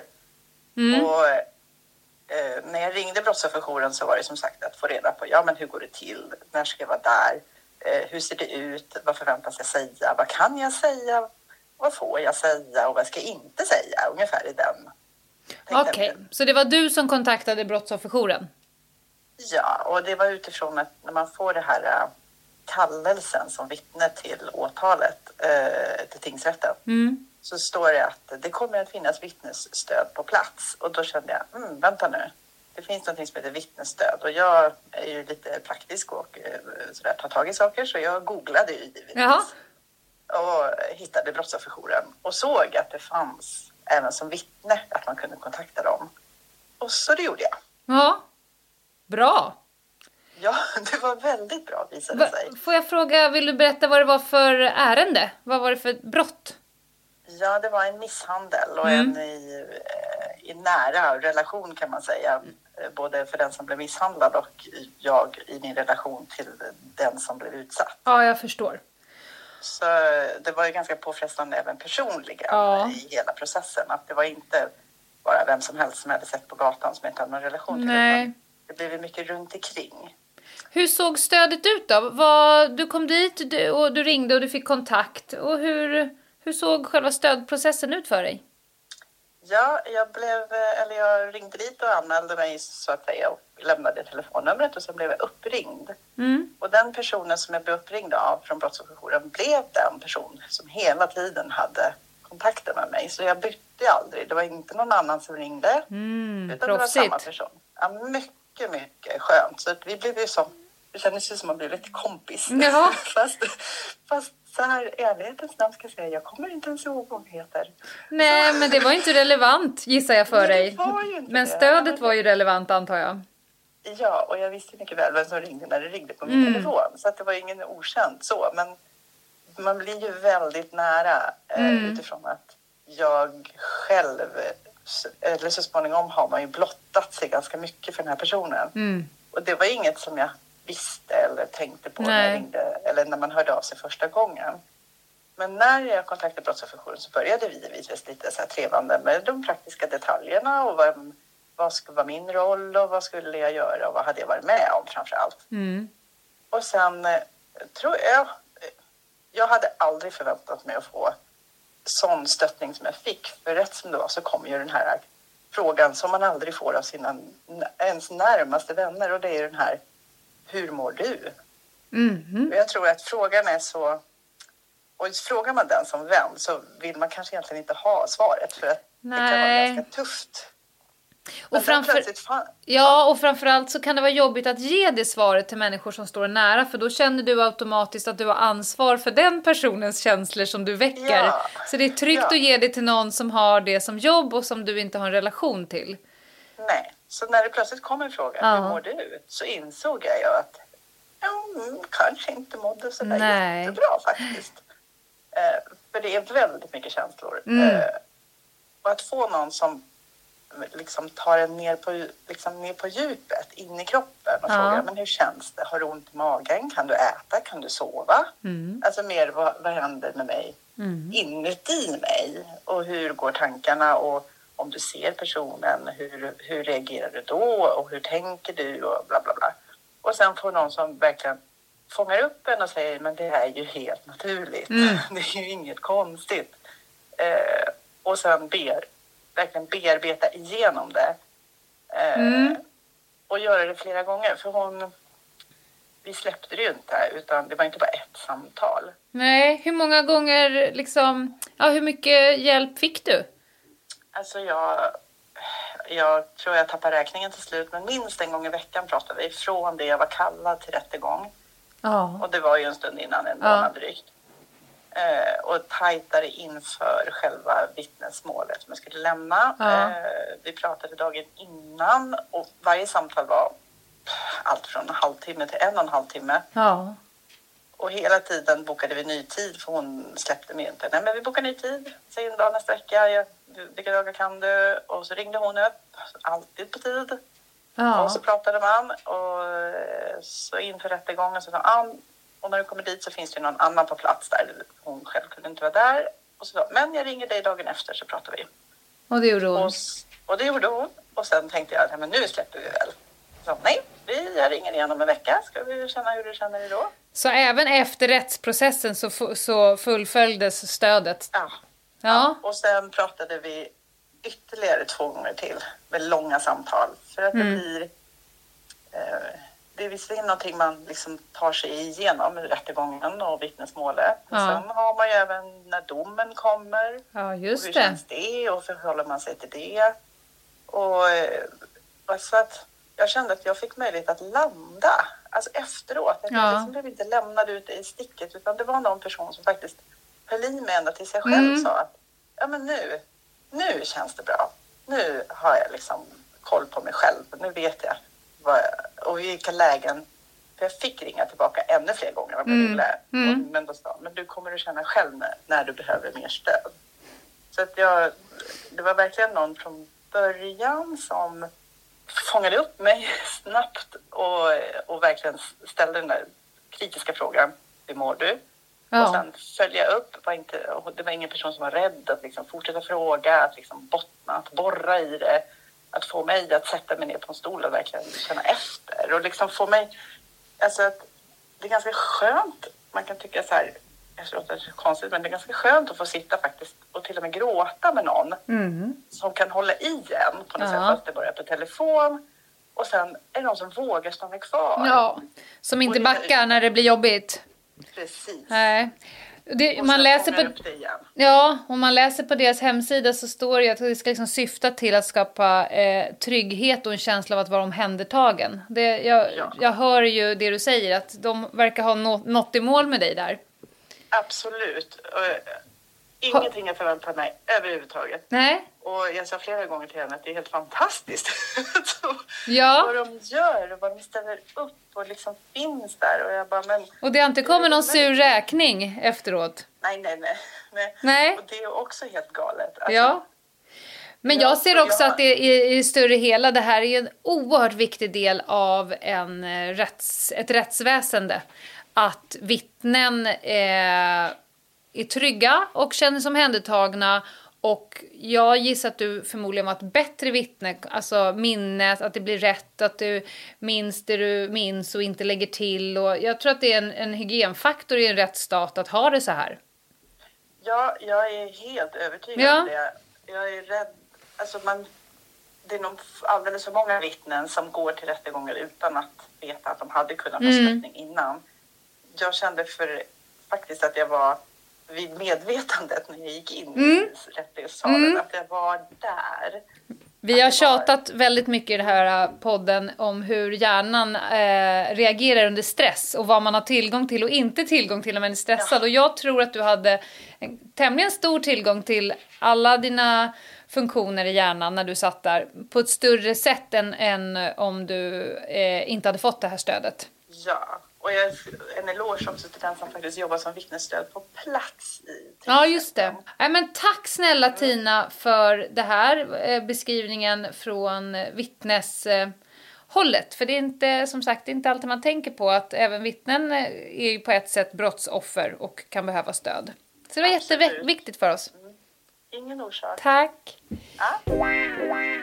Mm. Och eh, när jag ringde Brottsofferjouren så var det som sagt att få reda på ja, men hur går det till, när ska jag vara där, eh, hur ser det ut, vad förväntas jag säga, vad kan jag säga, vad får jag säga och vad ska jag inte säga, ungefär i den. Okej, okay. så det var du som kontaktade Brottsofferjouren? Ja, och det var utifrån att när man får det här äh, kallelsen som vittne till åtalet eh, till tingsrätten mm. så står det att det kommer att finnas vittnesstöd på plats och då kände jag, mm, vänta nu, det finns något som heter vittnesstöd och jag är ju lite praktisk och eh, sådär, tar tag i saker så jag googlade ju givetvis och hittade Brottsofferjouren och såg att det fanns även som vittne att man kunde kontakta dem. Och så det gjorde jag. Ja. Bra! Ja, det var väldigt bra visade det sig. Får jag fråga, vill du berätta vad det var för ärende? Vad var det för brott? Ja, det var en misshandel och mm. en i, eh, i nära relation kan man säga. Eh, både för den som blev misshandlad och jag i min relation till den som blev utsatt. Ja, jag förstår. Så det var ju ganska påfrestande även personligen ja. i hela processen. Att det var inte bara vem som helst som hade sett på gatan som inte hade någon relation till Nej. det det blev mycket runt omkring. Hur såg stödet ut då? Var, du kom dit och du ringde och du fick kontakt. Och hur, hur såg själva stödprocessen ut för dig? Ja, jag, blev, eller jag ringde dit och anmälde mig så att säga och lämnade telefonnumret och sen blev jag uppringd. Mm. Och den personen som jag blev uppringd av från Brottsofferjouren blev den person som hela tiden hade kontakten med mig. Så jag bytte aldrig. Det var inte någon annan som ringde. Mm, utan proffsigt. det var samma person. Ja, mycket mycket, mycket skönt. Så vi blev ju som, det kändes ju som att man blev lite kompis. Ja. fast, fast så här ärlighetens namn ska jag säga, jag kommer inte ens ihåg vad hon heter. Nej, men det var inte relevant gissar jag för dig. men stödet var ju relevant antar jag. Ja, och jag visste mycket väl vem som ringde när det ringde på min mm. telefon. Så att det var ingen okänd så. Men man blir ju väldigt nära eh, mm. utifrån att jag själv eller så småningom har man ju blottat sig ganska mycket för den här personen. Mm. Och det var inget som jag visste eller tänkte på när, ringde, eller när man hörde av sig första gången. Men när jag kontaktade Brottsofferjouren så började vi givetvis lite så här trevande med de praktiska detaljerna och vad, vad skulle vara min roll och vad skulle jag göra och vad hade jag varit med om framför allt. Mm. Och sen eh, tror jag, jag hade aldrig förväntat mig att få sån stöttning som jag fick. För rätt som det var så kom ju den här frågan som man aldrig får av sina ens närmaste vänner och det är den här Hur mår du? Mm. Jag tror att frågan är så och frågar man den som vän så vill man kanske egentligen inte ha svaret för att Nej. det kan vara ganska tufft. Och, framför, ja, och framförallt så kan det vara jobbigt att ge det svaret till människor som står nära för då känner du automatiskt att du har ansvar för den personens känslor som du väcker. Ja. Så det är tryggt ja. att ge det till någon som har det som jobb och som du inte har en relation till. Nej, så när det plötsligt kom en fråga, ja. hur mår du? Så insåg jag ju att jag mm, kanske inte mådde så där Nej. jättebra faktiskt. Eh, för det är väldigt mycket känslor. Mm. Eh, och att få någon som liksom tar en ner på, liksom ner på djupet, in i kroppen och ja. frågar men hur känns det? Har du ont i magen? Kan du äta? Kan du sova? Mm. Alltså mer vad, vad händer med mig mm. inuti mig? Och hur går tankarna? Och om du ser personen, hur, hur reagerar du då? Och hur tänker du? Och bla bla bla. Och sen får någon som verkligen fångar upp en och säger men det är ju helt naturligt. Det är ju inget konstigt. Eh, och sen ber, verkligen bearbeta igenom det. Eh, Och göra det flera gånger. För hon, vi släppte det ju inte utan det var inte bara ett samtal. Nej, hur många gånger liksom, ja hur mycket hjälp fick du? Alltså jag, jag tror jag tappar räkningen till slut, men minst en gång i veckan pratade vi från det jag var kallad till rättegång. Ja. Och det var ju en stund innan, en Ja. månad drygt. Eh, och tajtare inför själva vittnesmålet som jag skulle lämna. Ja. Eh, vi pratade dagen innan och varje samtal var allt från en halvtimme till en och en halv timme. Ja. Och hela tiden bokade vi ny tid för hon släppte mig inte. Nej men vi bokar ny tid, säg en dag nästa vecka, jag, vilka dagar kan du? Och så ringde hon upp, alltid på tid. Och Ja. så pratade man och eh, så inför rättegången så sa han, ah, och när du kommer dit så finns det någon annan på plats där. Hon själv kunde inte vara där. Och så men jag ringer dig dagen efter så pratar vi. Och det gjorde hon. Och, och det gjorde hon. Och sen tänkte jag, nej men nu släpper vi väl. Så, nej, vi, jag ringer igen om en vecka. Ska vi känna hur du känner dig då? Så även efter rättsprocessen så, så fullföljdes stödet? Ja. Ja. Och sen pratade vi ytterligare två gånger till med långa samtal. För att Mm. det blir... Eh, det är visserligen någonting man liksom tar sig igenom, rättegången och vittnesmålet. Och Ja. sen har man ju även när domen kommer. Ja, och just hur det. känns det och förhåller man sig till det? Och eh, så att jag kände att jag fick möjlighet att landa. Alltså efteråt. Att Ja. Jag liksom blev inte lämnad ute i sticket utan det var någon person som faktiskt höll i mig ända till sig själv Mm. och sa att ja men nu, nu känns det bra. Nu har jag liksom koll på mig själv. Nu vet jag jag, och vilka lägen. För jag fick ringa tillbaka ännu fler gånger om jag Mm. ville. Mm. Och, men då sa men du kommer du känna själv när, när du behöver mer stöd. Så att jag, det var verkligen någon från början som fångade upp mig snabbt och, och verkligen ställde den där kritiska frågan. Hur mår du? Och Ja. sen följa upp. Var inte, och det var ingen person som var rädd att liksom fortsätta fråga, att liksom bottna, att borra i det. Att få mig att sätta mig ner på en stol och verkligen känna efter. Och liksom få mig... Alltså att det är ganska skönt. Man kan tycka så här, att det är konstigt, men det är ganska skönt att få sitta faktiskt och till och med gråta med någon Mm. som kan hålla i en på något Ja. sätt. Fast det börjar på telefon. Och sen är det någon som vågar stanna kvar. Ja, som inte backar när det blir jobbigt. Precis. Nej. Det, man läser på... Ja, om man läser på deras hemsida så står det att det ska liksom syfta till att skapa eh, trygghet och en känsla av att vara omhändertagen. Det, jag, Ja. jag hör ju det du säger, att de verkar ha nå, nått i mål med dig där. Absolut. Ingenting jag förväntar mig överhuvudtaget. Nej? Och jag sa flera gånger till henne att det är helt fantastiskt. Ja. Vad de gör och vad de ställer upp och liksom finns där. Och jag bara, men Och det har inte kommit någon sur räkning efteråt? nej, nej, nej. nej. Nej. Och det är också helt galet. Alltså, Ja. Men Ja, jag ser också att det i, i större hela, det här är en oerhört viktig del av en eh, rätts, ett rättsväsende. Att vittnen eh, är trygga och känner sig omhändertagna. Och jag gissar att du förmodligen var ett bättre vittne, alltså minnet, att det blir rätt, att du minns det du minns och inte lägger till. Och jag tror att det är en, en hygienfaktor i en rättsstat att ha det så här. Ja, jag är helt övertygad Ja. om det. Jag är rädd. Alltså man, det är nog alldeles för många vittnen som går till rättegångar utan att veta att de hade kunnat få Mm. innan. Jag kände för faktiskt att jag var vid medvetandet när jag gick in Mm. i rättegångssalen, att jag var där. Vi har tjatat väldigt mycket i den här äh, podden om hur hjärnan eh, reagerar under stress och vad man har tillgång till och inte tillgång till när man är stressad. Och jag tror att du hade en tämligen stor tillgång till alla dina funktioner i hjärnan när du satt där på ett större sätt än, än om du eh, inte hade fått det här stödet. Ja, och jag, en eloge också till den som faktiskt jobbar som vittnesstöd på plats i Ja, just det. Nej, men tack snälla Tina för det här eh, beskrivningen från eh, vittneshållet. För det är inte, som sagt, det är inte alltid man tänker på att även vittnen eh, är ju på ett sätt brottsoffer och kan behöva stöd. Så det var Absolut. jätteviktigt för oss. Ingen orsak. Tack. Ja.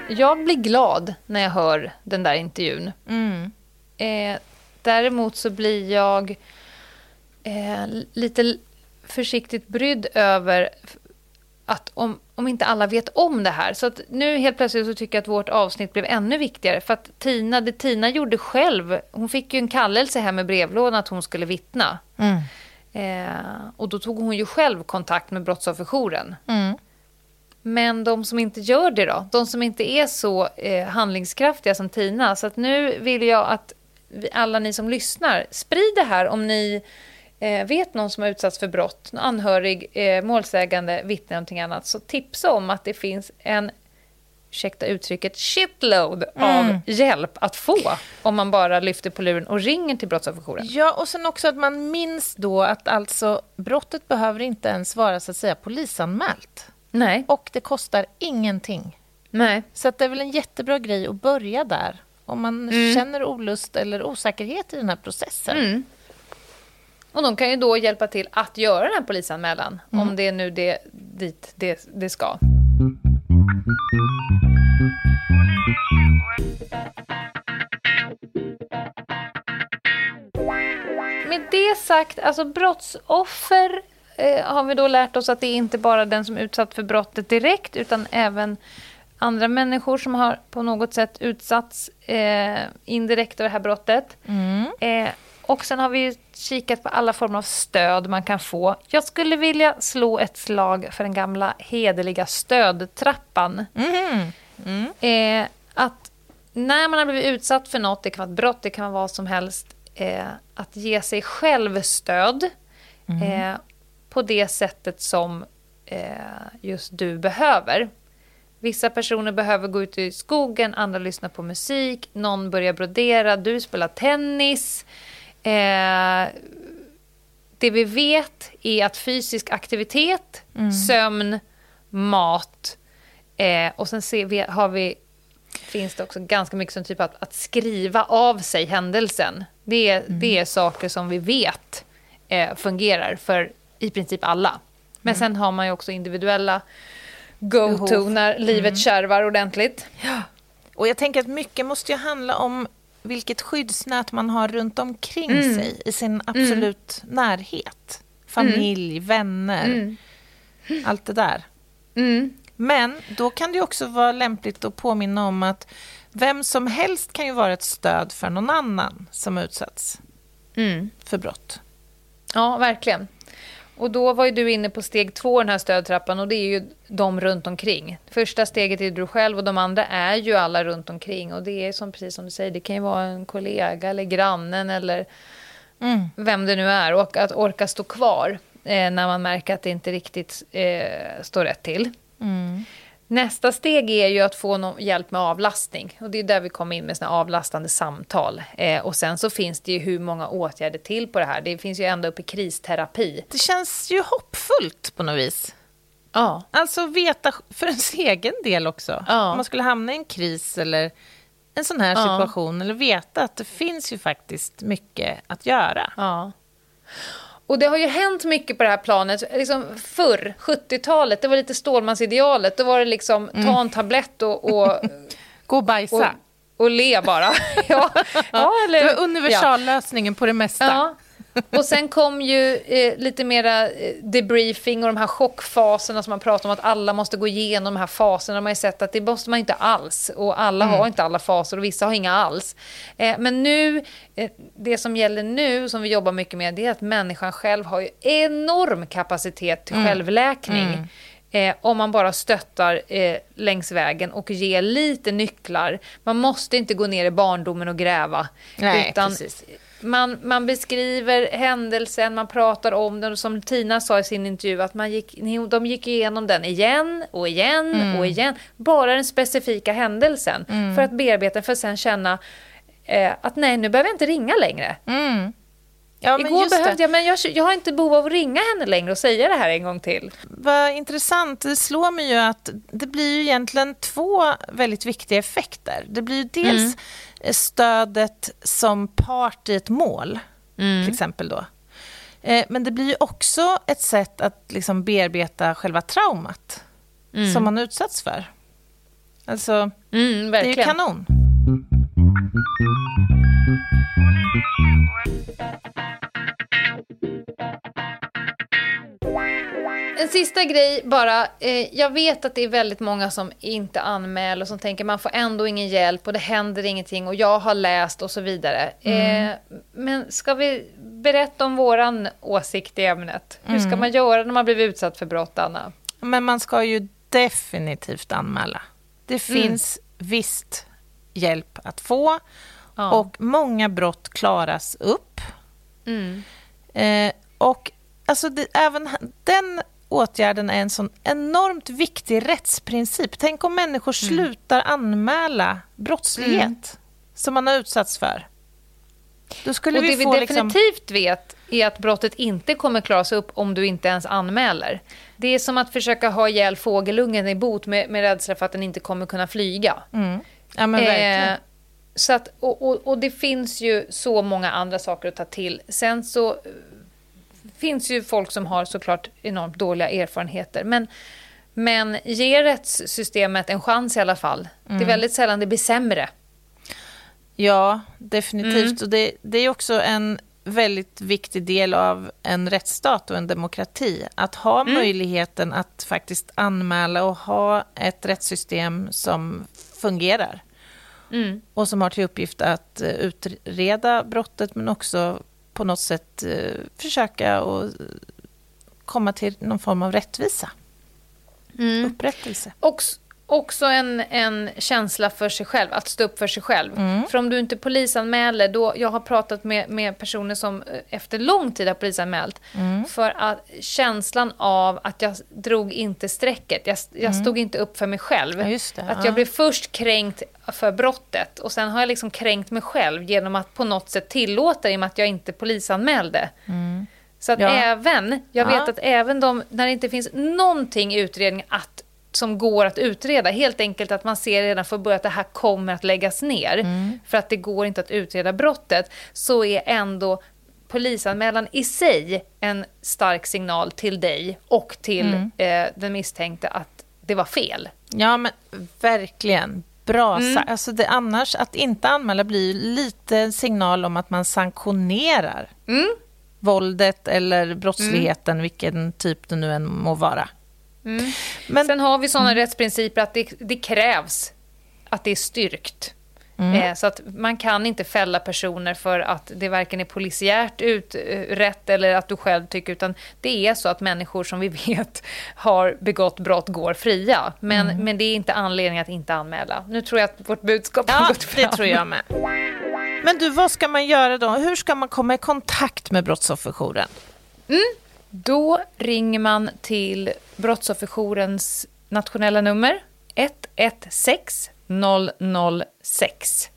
Jag blir glad när jag hör den där intervjun. Mm. Eh, Däremot så blir jag eh, lite försiktigt brydd över att om, om inte alla vet om det här. Så att nu helt plötsligt så tycker jag att vårt avsnitt blev ännu viktigare. För att Tina, det Tina gjorde själv, hon fick ju en kallelse hem i brevlådan att hon skulle vittna. Mm. Eh, och då tog hon ju själv kontakt med Brottsofferjouren. Mm. Men de som inte gör det då? De som inte är så eh, handlingskraftiga som Tina. Så att nu vill jag att alla ni som lyssnar, sprid det här om ni eh, vet någon som har utsatts för brott, en anhörig, eh, målsägande, vittne eller någonting annat. Så tipsa om att det finns en ursäkta uttrycket, shitload av Mm. hjälp att få om man bara lyfter på luren och ringer till Brottsofferjouren. Ja, och sen också att man minns då att alltså brottet behöver inte ens vara så att säga polisanmält. Nej. Och det kostar ingenting. Nej. Så det är väl en jättebra grej att börja där. Om man känner olust eller osäkerhet i den här processen. Mm. Och de kan ju då hjälpa till att göra den här polisanmälan, om det är nu det, dit det, det ska. Med det sagt, alltså brottsoffer eh, har vi då lärt oss att det är inte bara den som är utsatt för brottet direkt, utan även andra människor som har på något sätt utsatts eh, indirekt av det här brottet. Eh, och sen har vi kikat på alla former av stöd man kan få. Jag skulle vilja slå ett slag för den gamla hederliga stödtrappan. Eh, att när man har blivit utsatt för något, det kan vara ett brott, det kan vara vad som helst, eh, att ge sig själv stöd eh, på det sättet som eh, just du behöver. Vissa personer behöver gå ut i skogen, andra lyssnar på musik, någon börjar brodera, du spelar tennis. Eh, det vi vet är att fysisk aktivitet, sömn, mat eh, och sen ser vi, har vi, finns det också ganska mycket som typ att, att skriva av sig händelsen. Det, är- det är saker som vi vet eh, fungerar för i princip alla. Men sen har man ju också individuella go-to Behov. när livet kärvar ordentligt. Och jag tänker att mycket måste ju handla om vilket skyddsnät man har runt omkring Mm. sig i sin absolut närhet. Familj, vänner, allt det där. Mm. Men då kan det också vara lämpligt att påminna om att vem som helst kan ju vara ett stöd för någon annan som utsatts Mm. för brott. Ja, verkligen. Och då var ju du inne på steg två i den här stödtrappan och det är ju de runt omkring. Första steget är du själv och de andra är ju alla runt omkring. Och det är som, precis som du säger, det kan ju vara en kollega eller grannen eller Mm. vem det nu är. Och att orka stå kvar eh, när man märker att det inte riktigt eh, står rätt till. Mm. Nästa steg är ju att få någon hjälp med avlastning. Och det är där vi kommer in med såna avlastande samtal. Eh, och sen så finns det ju hur många åtgärder till på det här. Det finns ju ända upp i kristerapi. Det känns ju hoppfullt på något vis. Ja. Alltså veta för ens egen del också. Ja. Om man skulle hamna i en kris eller en sån här Ja. situation. Eller veta att det finns ju faktiskt mycket att göra. ja. Och det har ju hänt mycket på det här planet. Liksom förr, 70-talet, det var lite Stålmansidealet. Då var det liksom ta en tablett och, och, Gå och och, bajsa. och le bara. ja. Ja, eller, det var universallösningen på det mesta. Ja. Och sen kom ju eh, lite mera eh, debriefing och de här chockfaserna som man pratar om att alla måste gå igenom de här faserna. Man har ju sett att det måste man inte alls och alla har inte alla faser och vissa har inga alls. Eh, men nu, eh, det som gäller nu som vi jobbar mycket med det är att människan själv har ju enorm kapacitet till självläkning. Eh, om man bara stöttar eh, längs vägen och ger lite nycklar. Man måste inte gå ner i barndomen och gräva. Nej, utan precis. Man, man beskriver händelsen, man pratar om den och som Tina sa i sin intervju att man gick, de gick igenom den igen och igen Mm. och igen. Bara den specifika händelsen för att bearbeta för att sen känna eh, att nej, nu behöver jag inte ringa längre. Mm. Ja, men Igår behövde det. jag, men jag, jag har inte behov av att ringa henne längre och säga det här en gång till. Vad intressant. Det slår mig ju att det blir ju egentligen två väldigt viktiga effekter. Det blir ju dels stödet som part i ett mål, till exempel då. Eh, Men det blir ju också ett sätt att liksom bearbeta själva traumat som man utsatts för. Alltså, Mm, det är ju kanon. En sista grej bara. Eh, jag vet att det är väldigt många som inte anmäler och som tänker man får ändå ingen hjälp och det händer ingenting och jag har läst och så vidare. Mm. Eh, men ska vi berätta om våran åsikt i ämnet? Hur Mm. ska man göra när man blivit utsatt för brott, Anna? Men man ska ju definitivt anmäla. Det Mm. finns visst hjälp att få Ja. och många brott klaras upp. Mm. Eh, och alltså det, även den åtgärden är en sån enormt viktig rättsprincip. Tänk om människor Mm. slutar anmäla brottslighet som man har utsatts för. Då skulle Och det vi vi få liksom... definitivt vet är att brottet inte kommer klaras upp om du inte ens anmäler. Det är som att försöka ha ihjäl fågelungen i bot med, med rädsla för att den inte kommer kunna flyga. Mm. Ja, men verkligen. Eh, så att, och, och, och det finns ju så många andra saker att ta till. Sen så eh, finns ju folk som har såklart enormt dåliga erfarenheter. Men, men ge rättssystemet en chans i alla fall. Det är väldigt sällan det blir sämre. Ja, definitivt. Mm. Och det, det är också en väldigt viktig del av en rättsstat och en demokrati. Att ha Mm. möjligheten att faktiskt anmäla och ha ett rättssystem som fungerar. Mm. Och som har till uppgift att eh, utreda brottet men också på något sätt eh, försöka och komma till någon form av rättvisa. Mm. Upprättelse. Också, också en, en känsla för sig själv, att stå upp för sig själv. För om du inte polisanmäler, då, jag har pratat med, med personer som eh, efter lång tid har polisanmält, för att känslan av att jag drog inte strecket, jag, jag stod inte upp för mig själv. Det. Att Ja. jag blev först kränkt för brottet och sen har jag liksom kränkt mig själv genom att på något sätt tillåta i och med att jag inte polisanmälde. Så att Ja. även, jag Ja. vet att även de, när det inte finns någonting i utredningen att, som går att utreda, helt enkelt att man ser redan från början att det här kommer att läggas ner, Mm. för att det går inte att utreda brottet, så är ändå polisanmälan i sig en stark signal till dig och till Mm. eh, den misstänkte att det var fel. Ja, men verkligen. Bra Mm. alltså det, Annars, att inte anmäla blir ju lite en signal om att man sanktionerar Mm. våldet eller brottsligheten, vilken typ det nu än må vara. Men, Sen har vi sådana rättsprinciper att det, det krävs att det är styrkt. Eh, så att man kan inte fälla personer för att det varken är polisiärt ut, eh, rätt eller att du själv tycker, utan det är så att människor som vi vet har begått brott går fria. Men, men det är inte anledning att inte anmäla. Nu tror jag att vårt budskap har ja, gått fram. det tror jag med. Men du, vad ska man göra då? Hur ska man komma i kontakt med Brottsofferjouren? Då ringer man till Brottsofferjourens nationella nummer 116 006.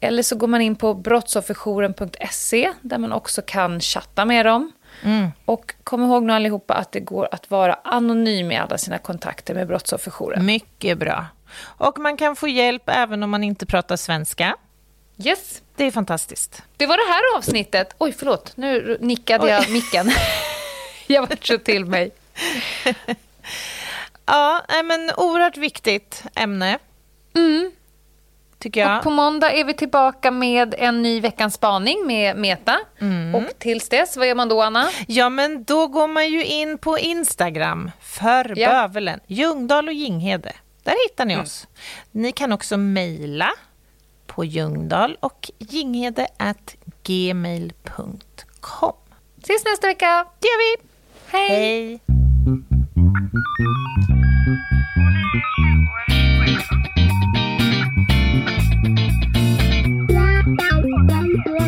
Eller så går man in på brottsofferjouren.se där man också kan chatta med dem. Och kom ihåg nu allihopa att det går att vara anonym i alla sina kontakter med Brottsofferjouren. Mycket bra. Och man kan få hjälp även om man inte pratar svenska. Yes, Det är fantastiskt. det var det här avsnittet. Oj, förlåt. Nu nickade jag micken. jag var så till mig. Ja, men oerhört viktigt ämne. Tycker jag. Och på måndag är vi tillbaka med en ny veckans spaning med Meta. Och tills dess, vad gör man då, Anna? Ja, men då går man ju in på Instagram för Ja. bövelen. Ljungdahl och Ginghede. Där hittar ni oss. Ni kan också mejla på ljungdahl och ginghede at gmail.com. Ses nästa vecka. Det gör vi. Hej! Hej.